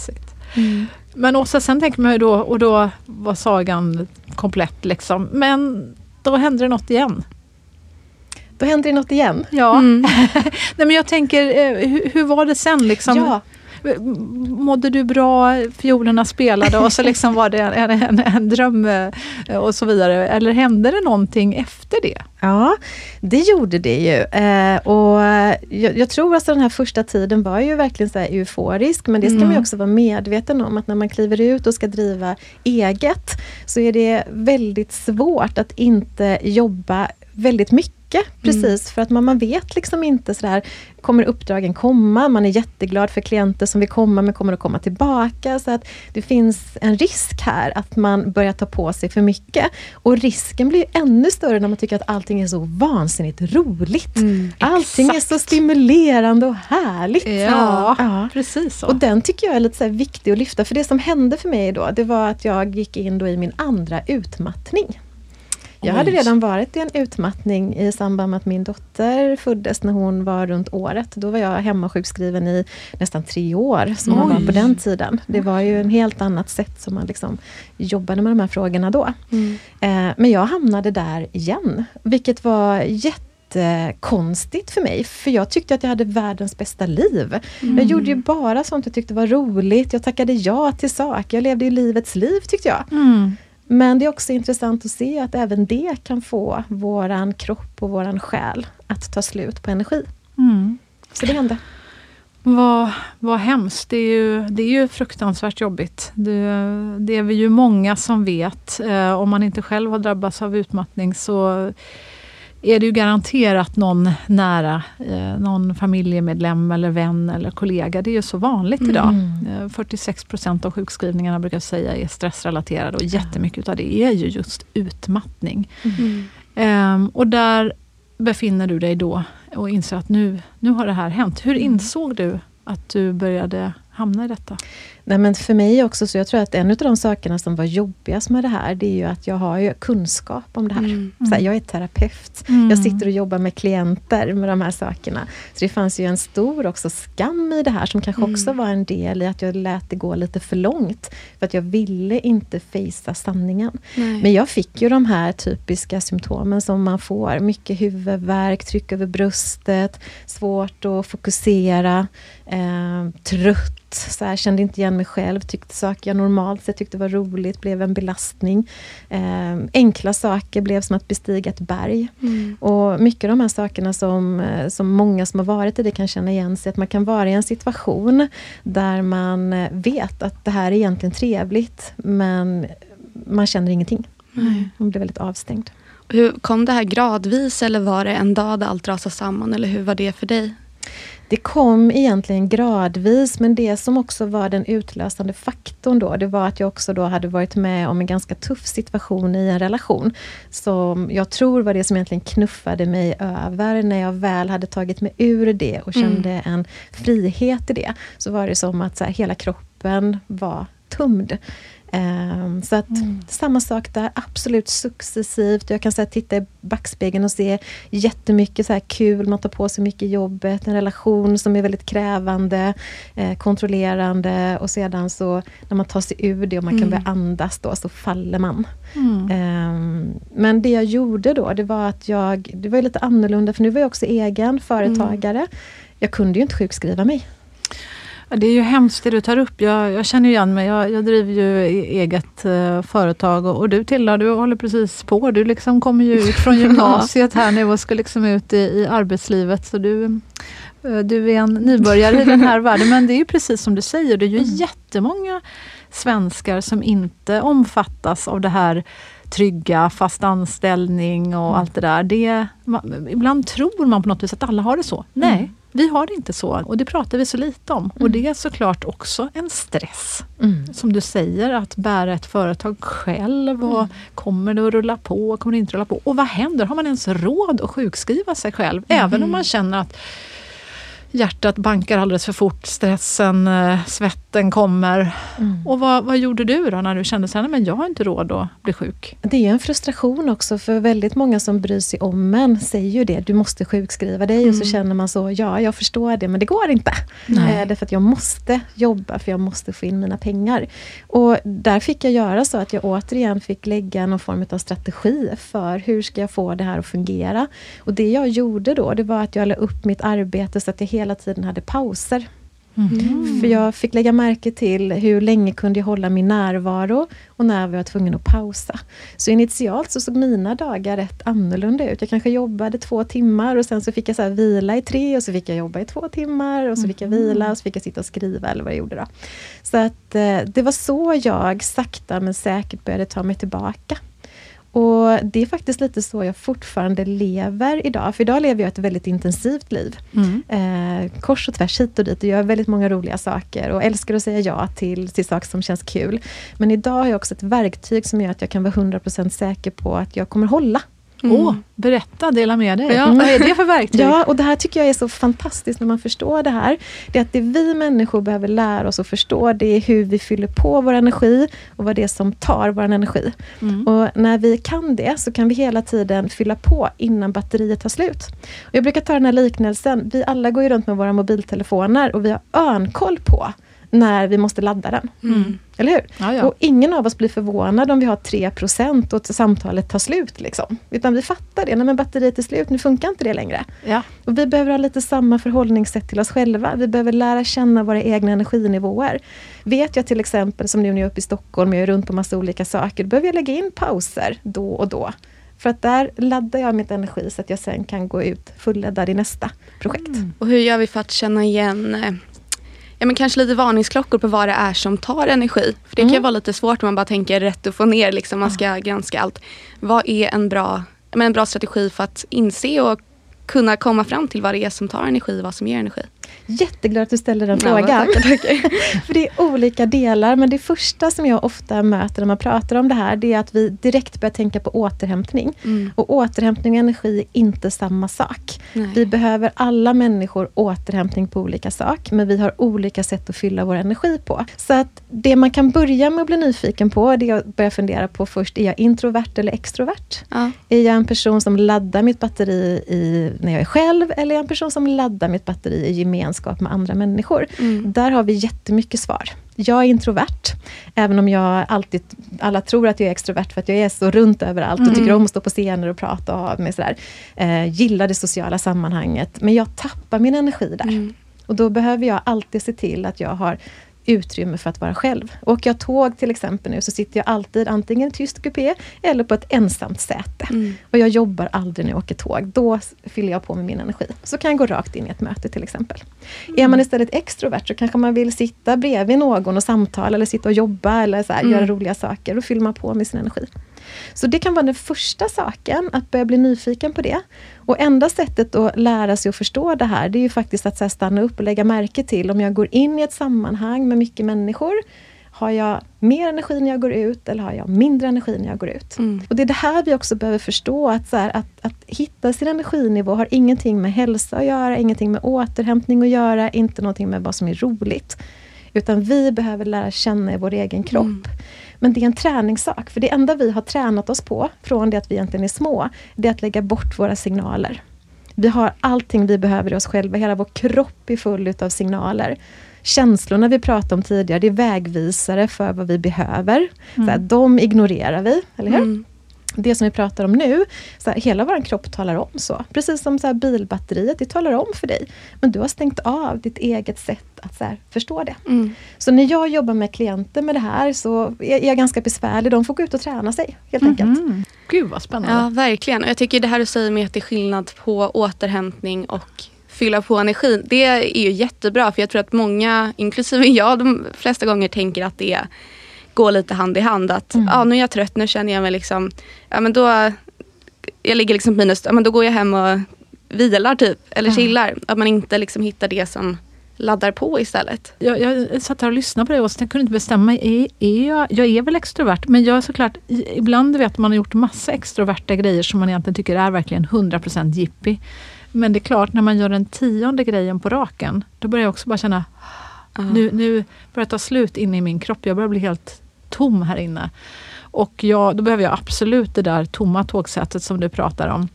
Speaker 1: Mm. Men Åsa, sen tänker man ju då, och då var sagan komplett liksom. Men då hände det något igen.
Speaker 3: Då hände det något igen.
Speaker 1: Ja. Mm. [laughs] Nej, men jag tänker, eh, hur, hur var det sen? Liksom?
Speaker 3: Ja.
Speaker 1: Mådde du bra? Fiolerna spelade och så liksom var det en, en, en dröm eh, och så vidare. Eller hände det någonting efter det?
Speaker 3: Ja, det gjorde det ju. Eh, och jag, jag, tror att alltså den här första tiden var ju verkligen så euforisk, men det ska mm. man också vara medveten om att när man kliver ut och ska driva eget, så är det väldigt svårt att inte jobba väldigt mycket mycket. Mm. Precis, mm. för att man, man vet liksom inte sådär, kommer uppdragen komma? Man är jätteglad för klienter som vill komma, men kommer att komma tillbaka. Så att det finns en risk här att man börjar ta på sig för mycket. Och risken blir ännu större när man tycker att allting är så vansinnigt roligt. Mm, allting är så stimulerande och härligt.
Speaker 1: Ja, ja. precis så.
Speaker 3: Och den tycker jag är lite så viktig att lyfta, för det som hände för mig då, det var att jag gick in då i min andra utmattning. Jag hade redan varit i en utmattning i samband med att min dotter föddes när hon var runt året. Då var jag hemma sjukskriven i nästan tre år, som man var på den tiden. Det var ju en helt annat sätt som man liksom jobbade med de här frågorna då. Mm. Eh, men jag hamnade där igen, vilket var jättekonstigt för mig, för jag tyckte att jag hade världens bästa liv. Mm. Jag gjorde ju bara sånt jag tyckte var roligt, jag tackade ja till saker, jag levde i livets liv tyckte jag. Mm. Men det är också intressant att se att även det kan få våran kropp och våran själ att ta slut på energi. Mm. Så det hände.
Speaker 1: Vad, vad hemskt. Det är, ju, det är ju fruktansvärt jobbigt. Det, det är vi ju många som vet. Eh, om man inte själv har drabbats av utmattning så är det ju garanterat någon nära, eh, någon familjemedlem eller vän eller kollega. Det är ju så vanligt idag. Mm. 46 procent av sjukskrivningarna brukar jag säga är stressrelaterade och jättemycket av det är ju just utmattning. Mm. Um, och där befinner du dig då och inser att nu, nu har det här hänt. Hur mm. insåg du att du började hamna i detta?
Speaker 3: Nej, men för mig också, så jag tror att en av de sakerna som var jobbigast med det här, det är ju att jag har ju kunskap om det här. Mm. Så här, jag är terapeut. Mm. Jag sitter och jobbar med klienter med de här sakerna. Så det fanns ju en stor också skam i det här, som kanske mm. också var en del i att jag lät det gå lite för långt. För att jag ville inte fejsa sanningen. Nej. Men jag fick ju de här typiska symptomen som man får. Mycket huvudvärk, tryck över bröstet, svårt att fokusera, eh, trött så här, kände inte igen mig själv, tyckte saker jag normalt sett tyckte var roligt blev en belastning. Eh, enkla saker blev som att bestiga ett berg. Mm. Och mycket av de här sakerna som, eh, som många som har varit i det kan känna igen sig, att man kan vara i en situation där man eh, vet att det här är egentligen trevligt, men man känner ingenting. Mm. Man blir väldigt avstängd.
Speaker 2: Hur Kom det här gradvis eller var det en dag där allt rasade samman? Eller hur var det för dig?
Speaker 3: Det kom egentligen gradvis, men det som också var den utlösande faktorn då, det var att jag också då hade varit med om en ganska tuff situation i en relation. Som jag tror var det som egentligen knuffade mig över. När jag väl hade tagit mig ur det och mm. kände mm. en frihet i det, så var det som att så här, hela kroppen var tumd. Um, så att mm. samma sak där, absolut successivt. Jag kan så här, titta i backspegeln och se jättemycket så här kul, man tar på sig mycket i jobbet, en relation som är väldigt krävande, eh, kontrollerande och sedan så när man tar sig ur det och man mm. kan börja andas då, så faller man. Mm. Um, men det jag gjorde då, det var att jag, det var lite annorlunda, för nu var jag också egen företagare. Mm. Jag kunde ju inte sjukskriva mig.
Speaker 1: Det är ju hemskt det du tar upp. Jag, jag känner igen mig. Jag, jag driver ju e- eget uh, företag och, och, du Tilda, du håller precis på. Du liksom kommer ju ut från [laughs] gymnasiet här nu och ska liksom ut i, i arbetslivet. Så du, uh, du är en nybörjare i den här [laughs] världen. Men det är ju precis som du säger, det är ju mm. jättemånga svenskar som inte omfattas av det här trygga, fast anställning och mm. allt det där. Det, man, ibland tror man på något vis att alla har det så. Nej, mm. Vi har det inte så. Och det pratar vi så lite om. Och mm. det är såklart också en stress. Mm. Som du säger, att bära ett företag själv. Och mm. Kommer det att rulla på? Kommer det inte rulla på? Och vad händer? Har man ens råd att sjukskriva sig själv? Även om man känner att hjärtat bankar alldeles för fort, stressen, eh, svetten kommer. Mm. Och vad, vad gjorde du då när du kände att jag har inte råd att bli sjuk?
Speaker 3: Det är en frustration också för väldigt många som bryr sig om en säger ju det, du måste sjukskriva dig mm. och så mm. känner man så, ja jag förstår det men det går inte. Nej. Eh, därför att jag måste jobba för jag måste få in mina pengar. Och där fick jag göra så att jag återigen fick lägga någon form av strategi för hur ska jag få det här att fungera. Och det jag gjorde då, det var att jag la upp mitt arbete så att jag hela tiden hade pauser. Mm. För jag fick lägga märke till hur länge kunde jag hålla min närvaro och när var jag tvungen att pausa. Så initialt så såg mina dagar rätt annorlunda ut. Jag kanske jobbade två timmar och sen så fick jag så vila i tre och så fick jag jobba i två timmar och så fick jag vila och så fick jag sitta och skriva eller vad jag gjorde då. Så att eh, det var så jag sakta men säkert började ta mig tillbaka. Och Det är faktiskt lite så jag fortfarande lever idag. För idag lever jag ett väldigt intensivt liv. Mm. Eh, kors och tvärs, hit och dit och gör väldigt många roliga saker och älskar att säga ja till, till saker som känns kul. Men idag har jag också ett verktyg som gör att jag kan vara 100% säker på att jag kommer hålla
Speaker 1: Mm. Åh, berätta, dela med dig. Ja. Vad är det för verktyg? [laughs]
Speaker 3: Ja, och det här tycker jag är så fantastiskt när man förstår det här. Det är att det vi människor behöver lära oss att förstå, det är hur vi fyller på vår energi och vad det är som tar vår energi. Mm. Och när vi kan det så kan vi hela tiden fylla på innan batteriet tar slut. Och jag brukar ta den här liknelsen, vi alla går ju runt med våra mobiltelefoner och vi har örnkoll på när vi måste ladda den. Mm. Eller hur? Ja, ja. Och ingen av oss blir förvånad om vi har 3% och samtalet tar slut. Liksom. Utan vi fattar det, nej men batteriet är slut, nu funkar inte det längre. Ja. Och vi behöver ha lite samma förhållningssätt till oss själva. Vi behöver lära känna våra egna energinivåer. Vet jag till exempel, som nu när jag är uppe i Stockholm, jag är runt på massa olika saker, då behöver jag lägga in pauser då och då. För att där laddar jag mitt energi så att jag sen kan gå ut fulladdad i nästa projekt. Mm.
Speaker 2: Och hur gör vi för att känna igen eh, ja, men kanske lite varningsklockor på vad det är som tar energi. För Det mm. kan vara lite svårt om man bara tänker rätt upp och ner. Liksom. Man ska granska allt. Vad är en bra, men en bra strategi för att inse och kunna komma fram till vad det är som tar energi och vad som ger energi?
Speaker 3: Jätteglad att du ställer den frågan. Tackar, tackar. [laughs] För det är olika delar, men det första som jag ofta möter när man pratar om det här, det är att vi direkt börjar tänka på återhämtning. Mm. Och återhämtning och energi är inte samma sak. Nej. Vi behöver alla människor återhämtning på olika sak, men vi har olika sätt att fylla vår energi på. Så att det man kan börja med att bli nyfiken på, det jag börjar fundera på först, är jag introvert eller extrovert? Ja. Är jag en person som laddar mitt batteri i, när jag är själv, eller är jag en person som laddar mitt batteri i gemenskap gemenskap med andra människor. Mm. Där har vi jättemycket svar. Jag är introvert, även om jag alltid, alla tror att jag är extrovert för att jag är så runt överallt och mm. tycker om att stå på scener och prata och ha mig sådär. Eh, gillar det sociala sammanhanget, men jag tappar min energi där. Mm. Och då behöver jag alltid se till att jag har utrymme för att vara själv. Åker jag tåg till exempel nu så sitter jag alltid antingen i en tyst kupé eller på ett ensamt säte. Mm. Och jag jobbar aldrig när jag åker tåg. Då fyller jag på med min energi. Så kan jag gå rakt in i ett möte till exempel. Mm. Är man istället extrovert så kanske man vill sitta bredvid någon och samtala eller sitta och jobba eller så här, mm. göra roliga saker. Då fyller man på med sin energi. Så det kan vara den första saken, att börja bli nyfiken på det. Och enda sättet att lära sig att förstå det här, det är ju faktiskt att så stanna upp och lägga märke till om jag går in i ett sammanhang med mycket människor, har jag mer energi när jag går ut eller har jag mindre energi när jag går ut? Mm. Och Det är det här vi också behöver förstå, att, så här, att, att hitta sin energinivå har ingenting med hälsa att göra, ingenting med återhämtning att göra, inte någonting med vad som är roligt. Utan vi behöver lära känna vår egen kropp. Mm. Men det är en träningssak, för det enda vi har tränat oss på, från det att vi egentligen är små, det är att lägga bort våra signaler. Vi har allting vi behöver i oss själva, hela vår kropp är full utav signaler. Känslorna vi pratade om tidigare, det är vägvisare för vad vi behöver. Mm. Så här, de ignorerar vi, eller hur? Mm. Det som vi pratar om nu, så här, hela vår kropp talar om så. Precis som så här, bilbatteriet, det talar om för dig. Men du har stängt av ditt eget sätt att så här, förstå det.
Speaker 2: Mm.
Speaker 3: Så när jag jobbar med klienter med det här så är jag ganska besvärlig. De får gå ut och träna sig helt
Speaker 1: Mhm.
Speaker 3: enkelt.
Speaker 1: Gud vad spännande.
Speaker 2: Ja, verkligen. Och jag tycker det här du säger med att det är skillnad på återhämtning och fylla på energin. Det är ju jättebra för jag tror att många, inklusive jag, de flesta gånger tänker att det går lite hand i hand. Att ja, nu är jag trött, nu känner jag mig liksom, ja men då, jag ligger liksom minus, ja men då går jag hem och vilar typ, eller chillar. Att man inte liksom hittar det som laddar på istället.
Speaker 1: Jag, jag satt här och lyssnade på det och sen kunde inte bestämma är, är jag, jag är väl extrovert, men jag är såklart, ibland vet man har gjort massa extroverta grejer som man egentligen tycker är verkligen 100% jippi. Men det är klart, när man gör den tionde grejen på raken, då börjar jag också bara känna, nu, nu börjar det ta slut inne i min kropp. Jag börjar bli helt tom här inne. Och jag, då behöver jag absolut det där tomma tågsättet som du pratar om.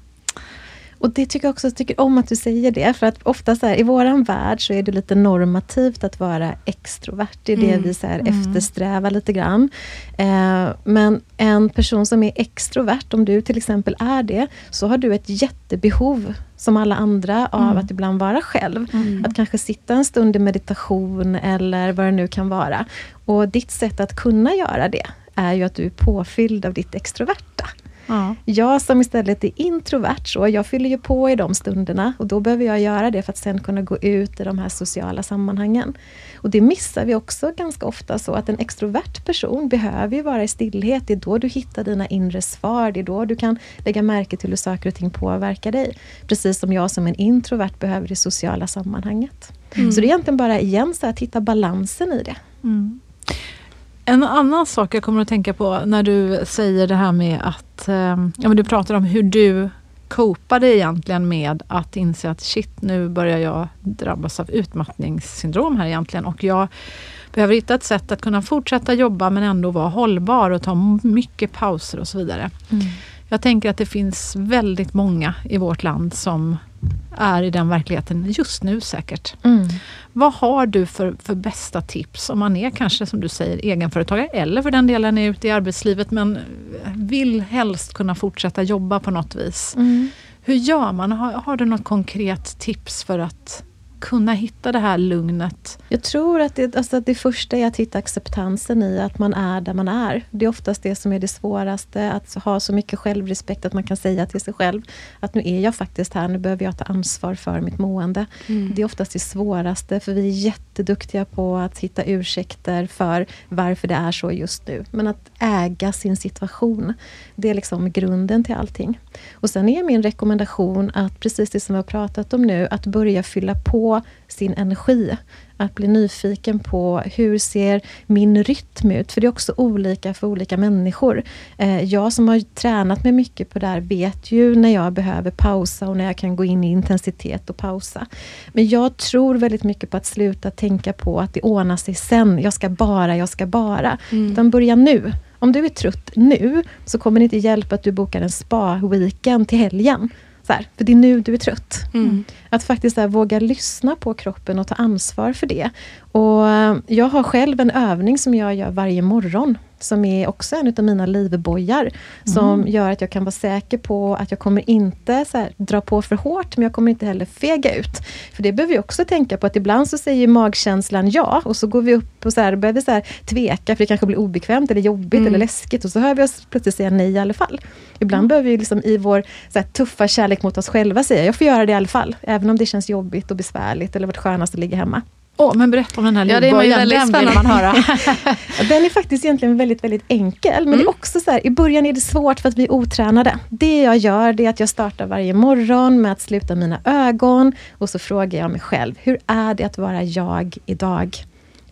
Speaker 3: Och det tycker jag också, tycker om att du säger det. För att ofta så här, i våran värld så är det lite normativt att vara extrovert. Det är det vi så här, eftersträvar lite grann. Eh, men en person som är extrovert, om du till exempel är det, så har du ett jättebehov som alla andra av att ibland vara själv. Att kanske sitta en stund i meditation eller vad det nu kan vara. Och ditt sätt att kunna göra det är ju att du är påfylld av ditt extroverta.
Speaker 1: Ja.
Speaker 3: Jag som istället är introvert, så jag fyller ju på i de stunderna och då behöver jag göra det för att sen kunna gå ut i de här sociala sammanhangen. Och det missar vi också ganska ofta så att en extrovert person behöver ju vara i stillhet. Det är då du hittar dina inre svar. Det är då du kan lägga märke till hur saker och ting påverkar dig. Precis som jag som en introvert behöver det sociala sammanhanget. Så det är egentligen bara igen så att hitta balansen i det.
Speaker 1: En annan sak jag kommer att tänka på när du säger det här med att eh, ja, men du pratar om hur du copade egentligen med att inse att shit, nu börjar jag drabbas av utmattningssyndrom här egentligen och jag behöver hitta ett sätt att kunna fortsätta jobba men ändå vara hållbar och ta mycket pauser och så vidare. Jag tänker att det finns väldigt många i vårt land som är i den verkligheten just nu säkert. Vad har du för, för bästa tips om man är kanske som du säger egenföretagare eller för den delen är ute i arbetslivet men vill helst kunna fortsätta jobba på något vis. Hur gör man? Har, har du något konkret tips för att kunna hitta det här lugnet?
Speaker 3: Jag tror att det, alltså det första är att hitta acceptansen i att man är där man är. Det är oftast det som är det svåraste, att ha så mycket självrespekt att man kan säga till sig själv att nu är jag faktiskt här, nu behöver jag ta ansvar för mitt mående. Det är oftast det svåraste, för vi är jätteduktiga på att hitta ursäkter för varför det är så just nu. Men att äga sin situation, det är liksom grunden till allting. Och sen är min rekommendation att, precis det som vi har pratat om nu, att börja fylla på sin energi. Att bli nyfiken på hur ser min rytm ut? För det är också olika för olika människor. Eh, jag som har tränat mig mycket på det här vet ju när jag behöver pausa och när jag kan gå in i intensitet och pausa. Men jag tror väldigt mycket på att sluta tänka på att det ordnar sig sen. Jag ska bara, jag ska bara. Utan börja nu. Om du är trött nu så kommer det inte hjälpa att du bokar en spa-weekend till helgen. Så här, för det är nu du är trött. Att faktiskt här, våga lyssna på kroppen och ta ansvar för det. Och eh, Jag har själv en övning som jag gör varje morgon. Som är också en av mina livbojar. Som gör att jag kan vara säker på att jag kommer inte så här, dra på för hårt, men jag kommer inte heller fega ut. För det behöver vi också tänka på, att ibland så säger magkänslan ja, och så går vi upp och så här, börjar vi så här, tveka, för det kanske blir obekvämt, eller jobbigt, eller läskigt. Och så hör vi oss plötsligt säga nej i alla fall. Ibland behöver vi liksom i vår så här, tuffa kärlek mot oss själva säga, jag får göra det i alla fall. Även om det känns jobbigt och besvärligt, eller varit skönast att ligga hemma.
Speaker 1: Åh, men berätta om den här
Speaker 2: Ja,
Speaker 1: livbojen,
Speaker 2: väldigt
Speaker 1: den vill man höra. [laughs]
Speaker 3: Ja, Den är faktiskt egentligen väldigt, väldigt enkel. Men det är också så här, i början är det svårt för att vi är otränade. Det jag gör, det är att jag startar varje morgon med att sluta mina ögon. Och så frågar jag mig själv, hur är det att vara jag idag?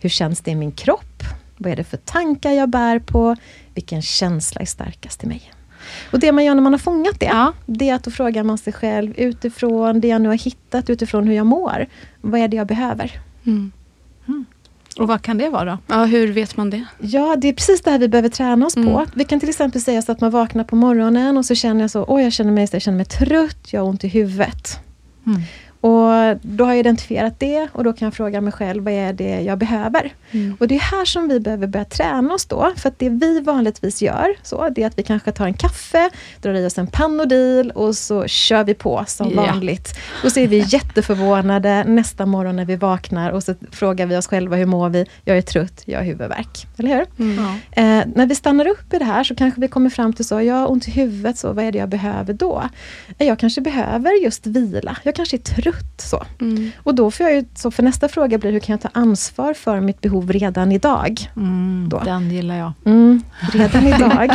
Speaker 3: Hur känns det i min kropp? Vad är det för tankar jag bär på? Vilken känsla är starkast i mig? Och det man gör när man har fångat det,
Speaker 1: Ja.
Speaker 3: det är att då frågar man sig själv utifrån det jag nu har hittat, utifrån hur jag mår. Vad är det jag behöver?
Speaker 2: Mm.
Speaker 1: Och vad kan det vara?
Speaker 2: Ja, hur vet man det?
Speaker 3: Ja, det är precis det här vi behöver träna oss på.
Speaker 2: Mm.
Speaker 3: Vi kan till exempel säga så att man vaknar på morgonen och så känner jag så, oj jag känner mig, jag känner mig trött, jag har ont i huvudet. Och då har jag identifierat det och då kan jag fråga mig själv, vad är det jag behöver? Mm. Och det är här som vi behöver börja träna oss då. För att det vi vanligtvis gör, så, det är att vi kanske tar en kaffe, drar i oss en Panodil och så kör vi på som yeah. vanligt. Och så är vi jätteförvånade nästa morgon när vi vaknar och så frågar vi oss själva, hur mår vi? Jag är trött, jag har huvudvärk. Eller hur? Mm. Eh, när vi stannar upp i det här så kanske vi kommer fram till så, jag har ont i huvudet, så vad är det jag behöver då? Jag kanske behöver just vila. Jag kanske är trött. Så. Mm. Och då får jag ju, så för nästa fråga blir, hur kan jag ta ansvar för mitt behov redan idag?
Speaker 1: Mm, då. Den gillar jag.
Speaker 3: Mm, redan [laughs] idag.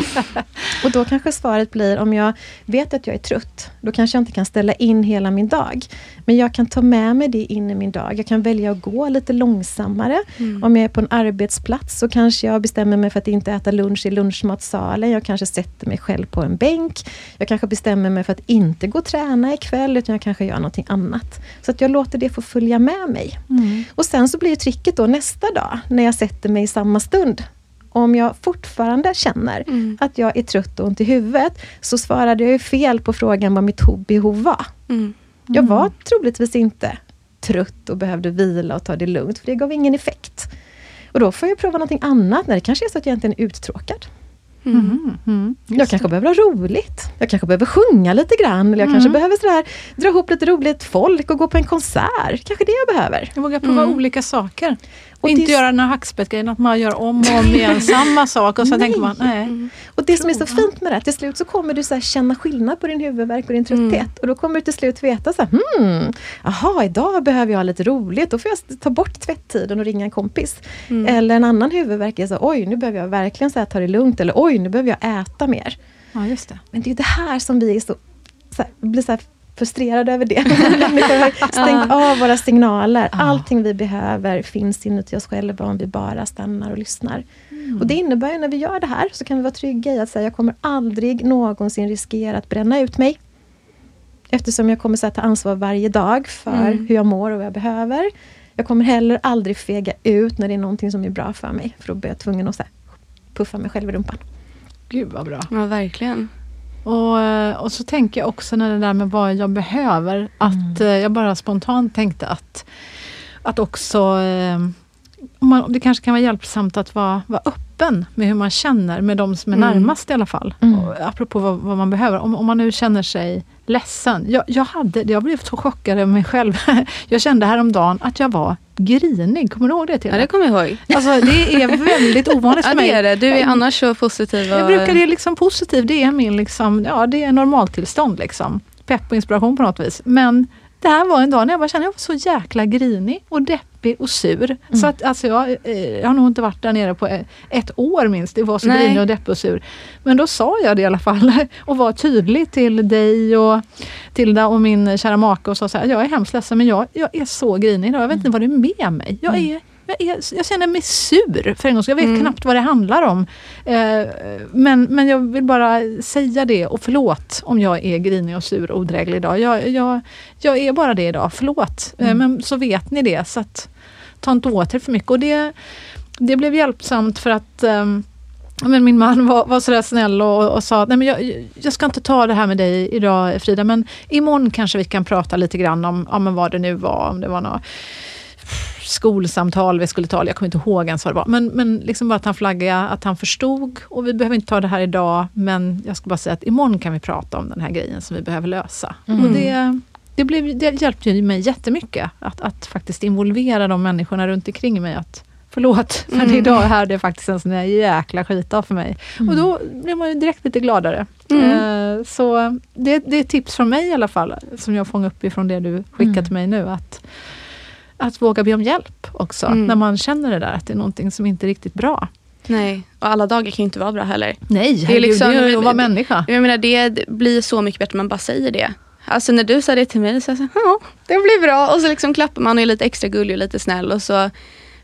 Speaker 3: och då kanske svaret blir, om jag vet att jag är trött, då kanske jag inte kan ställa in hela min dag. Men jag kan ta med mig det in i min dag. Jag kan välja att gå lite långsammare. Mm. Om jag är på en arbetsplats så kanske jag bestämmer mig för att inte äta lunch i lunchmatsalen. Jag kanske sätter mig själv på en bänk. Jag kanske bestämmer mig för att inte gå och träna ikväll, utan jag kanske gör någonting annat. Så att jag låter det få följa med mig. Mm. Och sen så blir tricket då nästa dag, när jag sätter mig i samma stund. Om jag fortfarande känner mm. att jag är trött och ont i huvudet, så svarade jag ju fel på frågan vad mitt behov var. Mm. Jag var mm. troligtvis inte trött och behövde vila och ta det lugnt, för det gav ingen effekt. Och då får jag prova någonting annat, när det kanske är så att jag egentligen är uttråkad. Mm. Mm. mm. Jag kanske behöver ha roligt. Jag kanske behöver sjunga lite grann. Eller jag kanske mm. behöver sådär, dra ihop lite roligt folk och gå på en konsert. Kanske det jag behöver.
Speaker 1: Jag vågar prova mm. olika saker. Och inte det... göra den här hackspettgrejen, att man gör om och om igen samma sak och så nej. tänker man, nej. Mm.
Speaker 3: Och det som är så fint med det, till slut så kommer du så känna skillnad på din huvudvärk och din trötthet. Mm. Och då kommer du till slut veta så här, hmm, aha, idag behöver jag ha lite roligt. Då får jag ta bort tvätttiden och ringa en kompis. Mm. Eller en annan huvudvärk är så, oj, nu behöver jag verkligen så här, ta det lugnt. Eller oj, nu behöver jag äta mer.
Speaker 1: Ja, just det.
Speaker 3: Men det är det här som vi är så, så här, blir så här frustrerad över det. Människor har stängt av våra signaler. Allting vi behöver finns inuti oss själva om vi bara stannar och lyssnar. Mm. Och Det innebär att när vi gör det här så kan vi vara trygga i att säga jag kommer aldrig någonsin riskera att bränna ut mig. Eftersom jag kommer att ta ansvar varje dag för mm. hur jag mår och vad jag behöver. Jag kommer heller aldrig fega ut när det är någonting som är bra för mig. För då blir jag tvungen att så här, puffa mig själv i rumpan.
Speaker 1: Gud vad bra.
Speaker 2: Ja, verkligen.
Speaker 1: Och, eh, och så tänker jag också när det där med vad jag behöver, att mm. Eh, jag bara spontant tänkte att, att också eh, man, det kanske kan vara hjälpsamt att vara, vara öppen med hur man känner med de som är mm. närmast i alla fall. Mm. Och, apropå vad, vad, man behöver. Om, om man nu känner sig ledsen. Jag, jag, hade, jag blev så chockad över mig själv. [laughs] Jag kände häromdagen att jag var grinig. Kommer du ihåg det? Till
Speaker 2: ja, det kommer jag ihåg.
Speaker 1: Alltså, det är [laughs] väldigt ovanligt för mig.
Speaker 2: Ja, det är det. Du är annars så positiv.
Speaker 1: Och... Jag brukar det liksom positiv. Det är min liksom, ja, det är normaltillstånd. Liksom. Pepp och inspiration på något vis. Men det här var en dag när jag bara kände att jag var så jäkla grinig och deppig och sur. Mm. Så att, alltså, jag, eh, jag har nog inte varit där nere på ett år minst. Det var så Nej. grinig och deppig och sur. Men då sa jag det i alla fall [laughs] och var tydlig till dig och Tilda och min kära make och sa så här, jag är hemskt ledsen men jag, jag är så grinig idag. Jag vet inte vad det är med mig. Jag mm. är jag, jag känner mig sur för en gång Jag vet mm. knappt vad det handlar om. Eh, men, men jag vill bara säga det och förlåt om jag är grinig och sur och odräglig idag. Jag, jag, jag är bara det idag, förlåt. Eh, mm. men så vet ni det. Så att, ta inte åt er för mycket. Och det, det blev hjälpsamt för att um, men min man var, var sådär snäll och, och sa, nej men jag, jag, ska inte ta det här med dig idag Frida, men imorgon kanske vi kan prata lite grann om, om vad det nu var, om det var något skolsamtal vi skulle ta, jag kommer inte ihåg ens vad det var. Men, men liksom bara att han flaggade, att han förstod. Och vi behöver inte ta det här idag, men jag ska bara säga att imorgon kan vi prata om den här grejen som vi behöver lösa. Mm. Och det, det, blev, det hjälpte mig jättemycket att, att faktiskt involvera de människorna runt omkring mig. Att, Förlåt, men mm. idag är det faktiskt en sån här jäkla skitdag för mig. Mm. Och då blir man ju direkt lite gladare. Mm. Uh, så det, det är tips från mig i alla fall, som jag fångar upp ifrån det du skickar mm. till mig nu. Att att våga be om hjälp också, mm. när man känner det där, att det är någonting som inte är riktigt bra.
Speaker 2: Nej, och alla dagar kan ju inte vara bra heller.
Speaker 1: Nej, det är, liksom, det är att vara människa.
Speaker 2: Jag menar, det blir så mycket bättre när man bara säger det. Alltså när du sa det till mig, så jag ja, det blir bra. Och så liksom klappar man och är lite extra gullig och lite snäll. Och så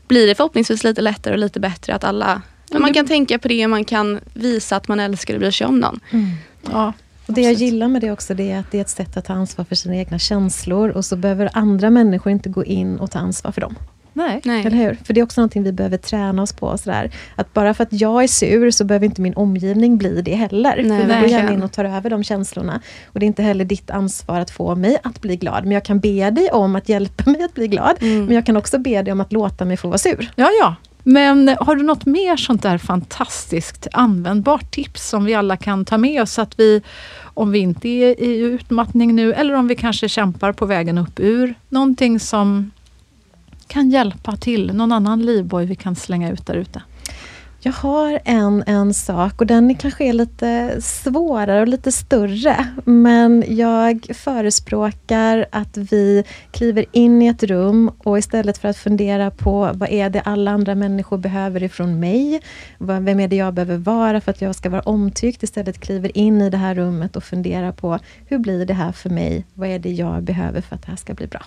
Speaker 2: blir det förhoppningsvis lite lättare och lite bättre att alla man kan tänka på det och man kan visa att man älskar och bryr sig om någon. Mm.
Speaker 3: Ja, och det jag gillar med det också, det är att det är ett sätt att ta ansvar för sina egna känslor och så behöver andra människor inte gå in och ta ansvar för dem.
Speaker 1: Nej.
Speaker 2: Nej.
Speaker 3: Eller hur? För det är också någonting vi behöver träna oss på. Sådär. Att bara för att jag är sur så behöver inte min omgivning bli det heller.
Speaker 2: Nej,
Speaker 3: för vi går gärna in och tar över de känslorna. Och det är inte heller ditt ansvar att få mig att bli glad. Men jag kan be dig om att hjälpa [laughs] mig att bli glad.
Speaker 2: Mm.
Speaker 3: Men jag kan också be dig om att låta mig få vara sur.
Speaker 1: Ja, ja. Men har du något mer sånt där fantastiskt användbart tips som vi alla kan ta med oss? Att vi, om vi inte är i utmattning nu eller om vi kanske kämpar på vägen upp ur, någonting som kan hjälpa till, någon annan livboj vi kan slänga ut där ute.
Speaker 3: Jag har en, en sak och den är kanske är lite svårare och lite större. Men jag förespråkar att vi kliver in i ett rum och istället för att fundera på vad är det alla andra människor behöver ifrån mig? Vad- Vem är det jag behöver vara för att jag ska vara omtyckt? Istället kliver in i det här rummet och funderar på hur blir det här för mig? Vad är det jag behöver för att det här ska bli bra?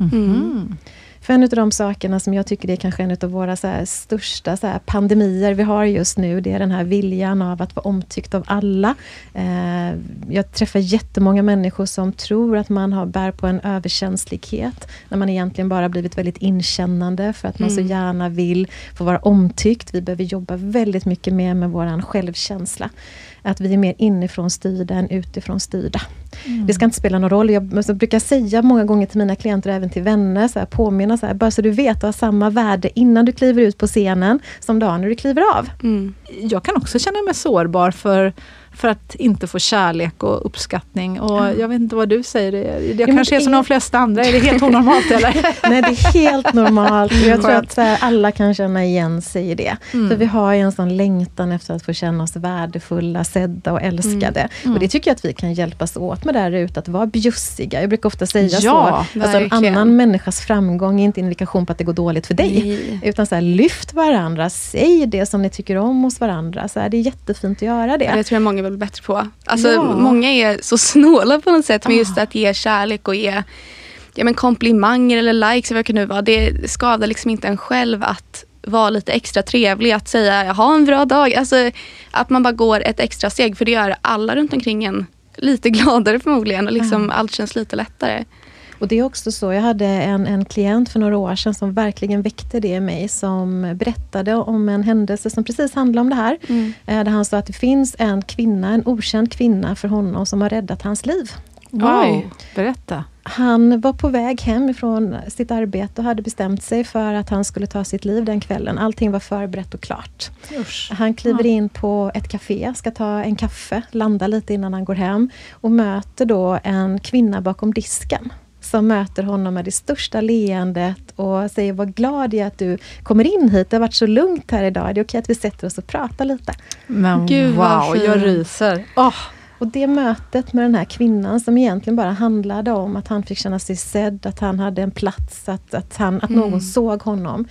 Speaker 2: Mm.
Speaker 3: För en av de sakerna som jag tycker är kanske en av våra så största så pandemier vi har just nu, det är den här viljan av att vara omtyckt av alla. Eh, jag träffar jättemånga människor som tror att man har, bär på en överkänslighet, när man egentligen bara blivit väldigt inkännande för att man så
Speaker 2: Mm.
Speaker 3: gärna vill få vara omtyckt. Vi behöver jobba väldigt mycket mer med vår självkänsla. Att vi är mer inifrån styrda än utifrån styrda. Det ska inte spela någon roll. Jag brukar säga många gånger till mina klienter och även till vänner, så här, påminna så här, bara så du vet, du har samma värde innan du kliver ut på scenen som dagen när du kliver av.
Speaker 2: Mm.
Speaker 1: Jag kan också känna mig sårbar för, för att inte få kärlek och uppskattning. Och Jag vet inte vad du säger, det- jag kanske är som
Speaker 3: är-
Speaker 1: de flesta andra, är det helt onormalt [laughs] eller?
Speaker 3: Nej, det är helt normalt. Jag tror att alla kan känna igen sig i det. För vi har ju en sån längtan efter att få känna oss värdefulla, sedda och älskade. Och det tycker jag att vi kan hjälpas åt med där ute, att vara bjussiga. Jag brukar ofta säga
Speaker 1: Ja,
Speaker 3: så. Alltså en annan människas framgång är inte en indikation på att det går dåligt för dig.
Speaker 2: Nej.
Speaker 3: Utan så här, lyft varandra, säg det som ni tycker om hos varandra. Så här, det är jättefint att göra
Speaker 2: Ja,
Speaker 3: det.
Speaker 2: Det tror jag många vill bli bättre på. Alltså,
Speaker 3: Ja. Ah.
Speaker 2: Många är så [laughs] snåla på något sätt med just att ge kärlek och ge ja, men komplimanger eller likes eller vad det kan nu vara. Det skadar liksom inte en själv att vara lite extra trevlig, att säga ha en bra dag. Alltså, att man bara går ett extra steg för det gör alla runt omkring en lite [laughs] gladare förmodligen och liksom allt känns lite lättare.
Speaker 3: Och det är också så, jag hade en, en klient för några år sedan som verkligen väckte det i mig, som berättade om en händelse som precis handlade om det här. Eh, Där han sa att det finns en kvinna, en okänd kvinna för honom som har räddat hans liv.
Speaker 1: Wow, berätta.
Speaker 3: Han var på väg hem ifrån sitt arbete och hade bestämt sig för att han skulle ta sitt liv den kvällen. Allting var förberett och klart.
Speaker 1: Usch.
Speaker 3: Han kliver in på ett café, ska ta en kaffe, landa lite innan han går hem och möter då en kvinna bakom disken som möter honom med det största leendet och säger vad glad jag är att du kommer in hit. Det har varit så lugnt här idag. Det är okej att vi sätter oss och pratar lite.
Speaker 1: Men
Speaker 2: Gud,
Speaker 1: wow, jag ryser. Åh,
Speaker 3: Och det mötet med den här kvinnan som egentligen bara handlade om att han fick känna sig sedd, att han hade en plats, att, att, han, att någon såg honom,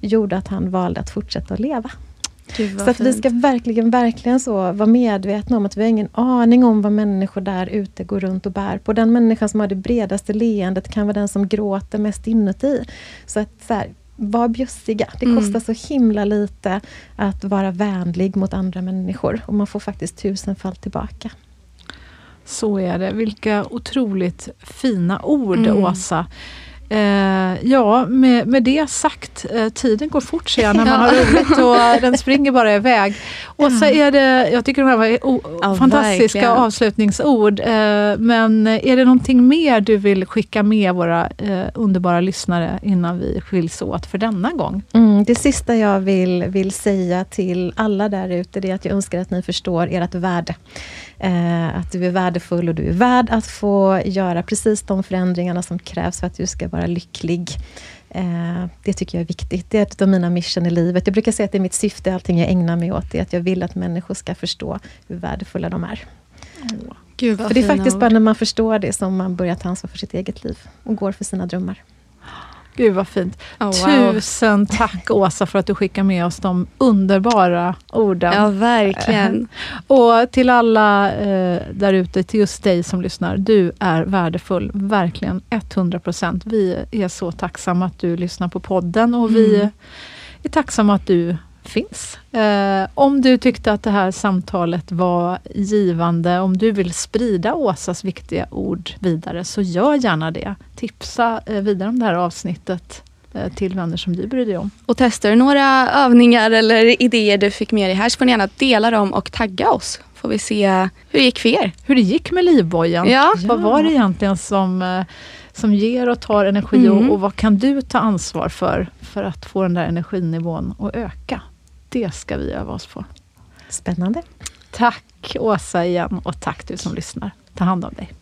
Speaker 3: gjorde att han valde att fortsätta att leva.
Speaker 2: Gud,
Speaker 3: Så att vi ska verkligen, verkligen så vara medvetna om att vi har ingen aning om vad människor där ute går runt och bär på. Den människan som har det bredaste leendet kan vara den som gråter mest inuti. Så att så här, var bjussiga. Det
Speaker 2: Mm.
Speaker 3: kostar så himla lite att vara vänlig mot andra människor. Och man får faktiskt tusenfalt tillbaka.
Speaker 1: så är det. Vilka otroligt fina ord,
Speaker 2: Mm.
Speaker 1: Åsa. Eh, ja, med, med det sagt, eh, tiden går fort ser jag när man [laughs]
Speaker 2: Ja.
Speaker 1: har roligt och den springer bara iväg. Åsa, är det, jag tycker de här var o,
Speaker 2: Ja,
Speaker 1: fantastiska
Speaker 2: verkligen.
Speaker 1: avslutningsord. Eh, men är det någonting mer du vill skicka med våra eh, underbara lyssnare innan vi skiljs åt för denna gång?
Speaker 3: Mm, det sista jag vill, vill säga till alla där ute, det är att jag önskar att ni förstår ert värde. Eh, att du är värdefull och du är värd att få göra precis de förändringarna som krävs för att du ska vara lycklig. Eh, det tycker jag är viktigt. Det är ett av mina mission i livet. Jag brukar säga att det är mitt syfte, allting jag ägnar mig åt, det är att jag vill att människor ska förstå hur värdefulla de är.
Speaker 2: Gud, vad
Speaker 3: För det är faktiskt
Speaker 2: ord.
Speaker 3: bara när man förstår det som man börjar ta ansvar för sitt eget liv och går för sina drömmar.
Speaker 1: Gud vad fint.
Speaker 2: Oh, wow.
Speaker 1: Tusen tack Åsa för att du skickar med oss de underbara orden.
Speaker 2: Ja, verkligen.
Speaker 1: Och till alla eh, där ute, till just dig som lyssnar. Du är värdefull, verkligen 100 procent. Vi är så tacksamma att du lyssnar på podden och vi
Speaker 2: Mm.
Speaker 1: är tacksamma att du finns. Eh, om du tyckte att det här samtalet var givande, om du vill sprida Åsas viktiga ord vidare, så gör gärna det. Tipsa eh, vidare om det här avsnittet eh, till vänner som du bryr dig om.
Speaker 2: Och testar du några övningar eller idéer du fick med dig här så får ni gärna dela dem och tagga oss. Får vi se hur det gick för er.
Speaker 1: Hur det gick med livbojen.
Speaker 2: Ja.
Speaker 1: Vad var det egentligen som, eh, som ger och tar energi
Speaker 2: Mm.
Speaker 1: och, och vad kan du ta ansvar för, för att få den där energinivån att öka? Det ska vi öva oss på.
Speaker 3: Spännande.
Speaker 1: Tack Åsa igen och tack du som lyssnar. Ta hand om dig.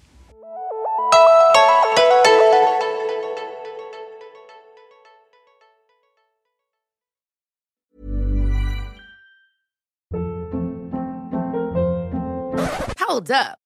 Speaker 5: Hold up.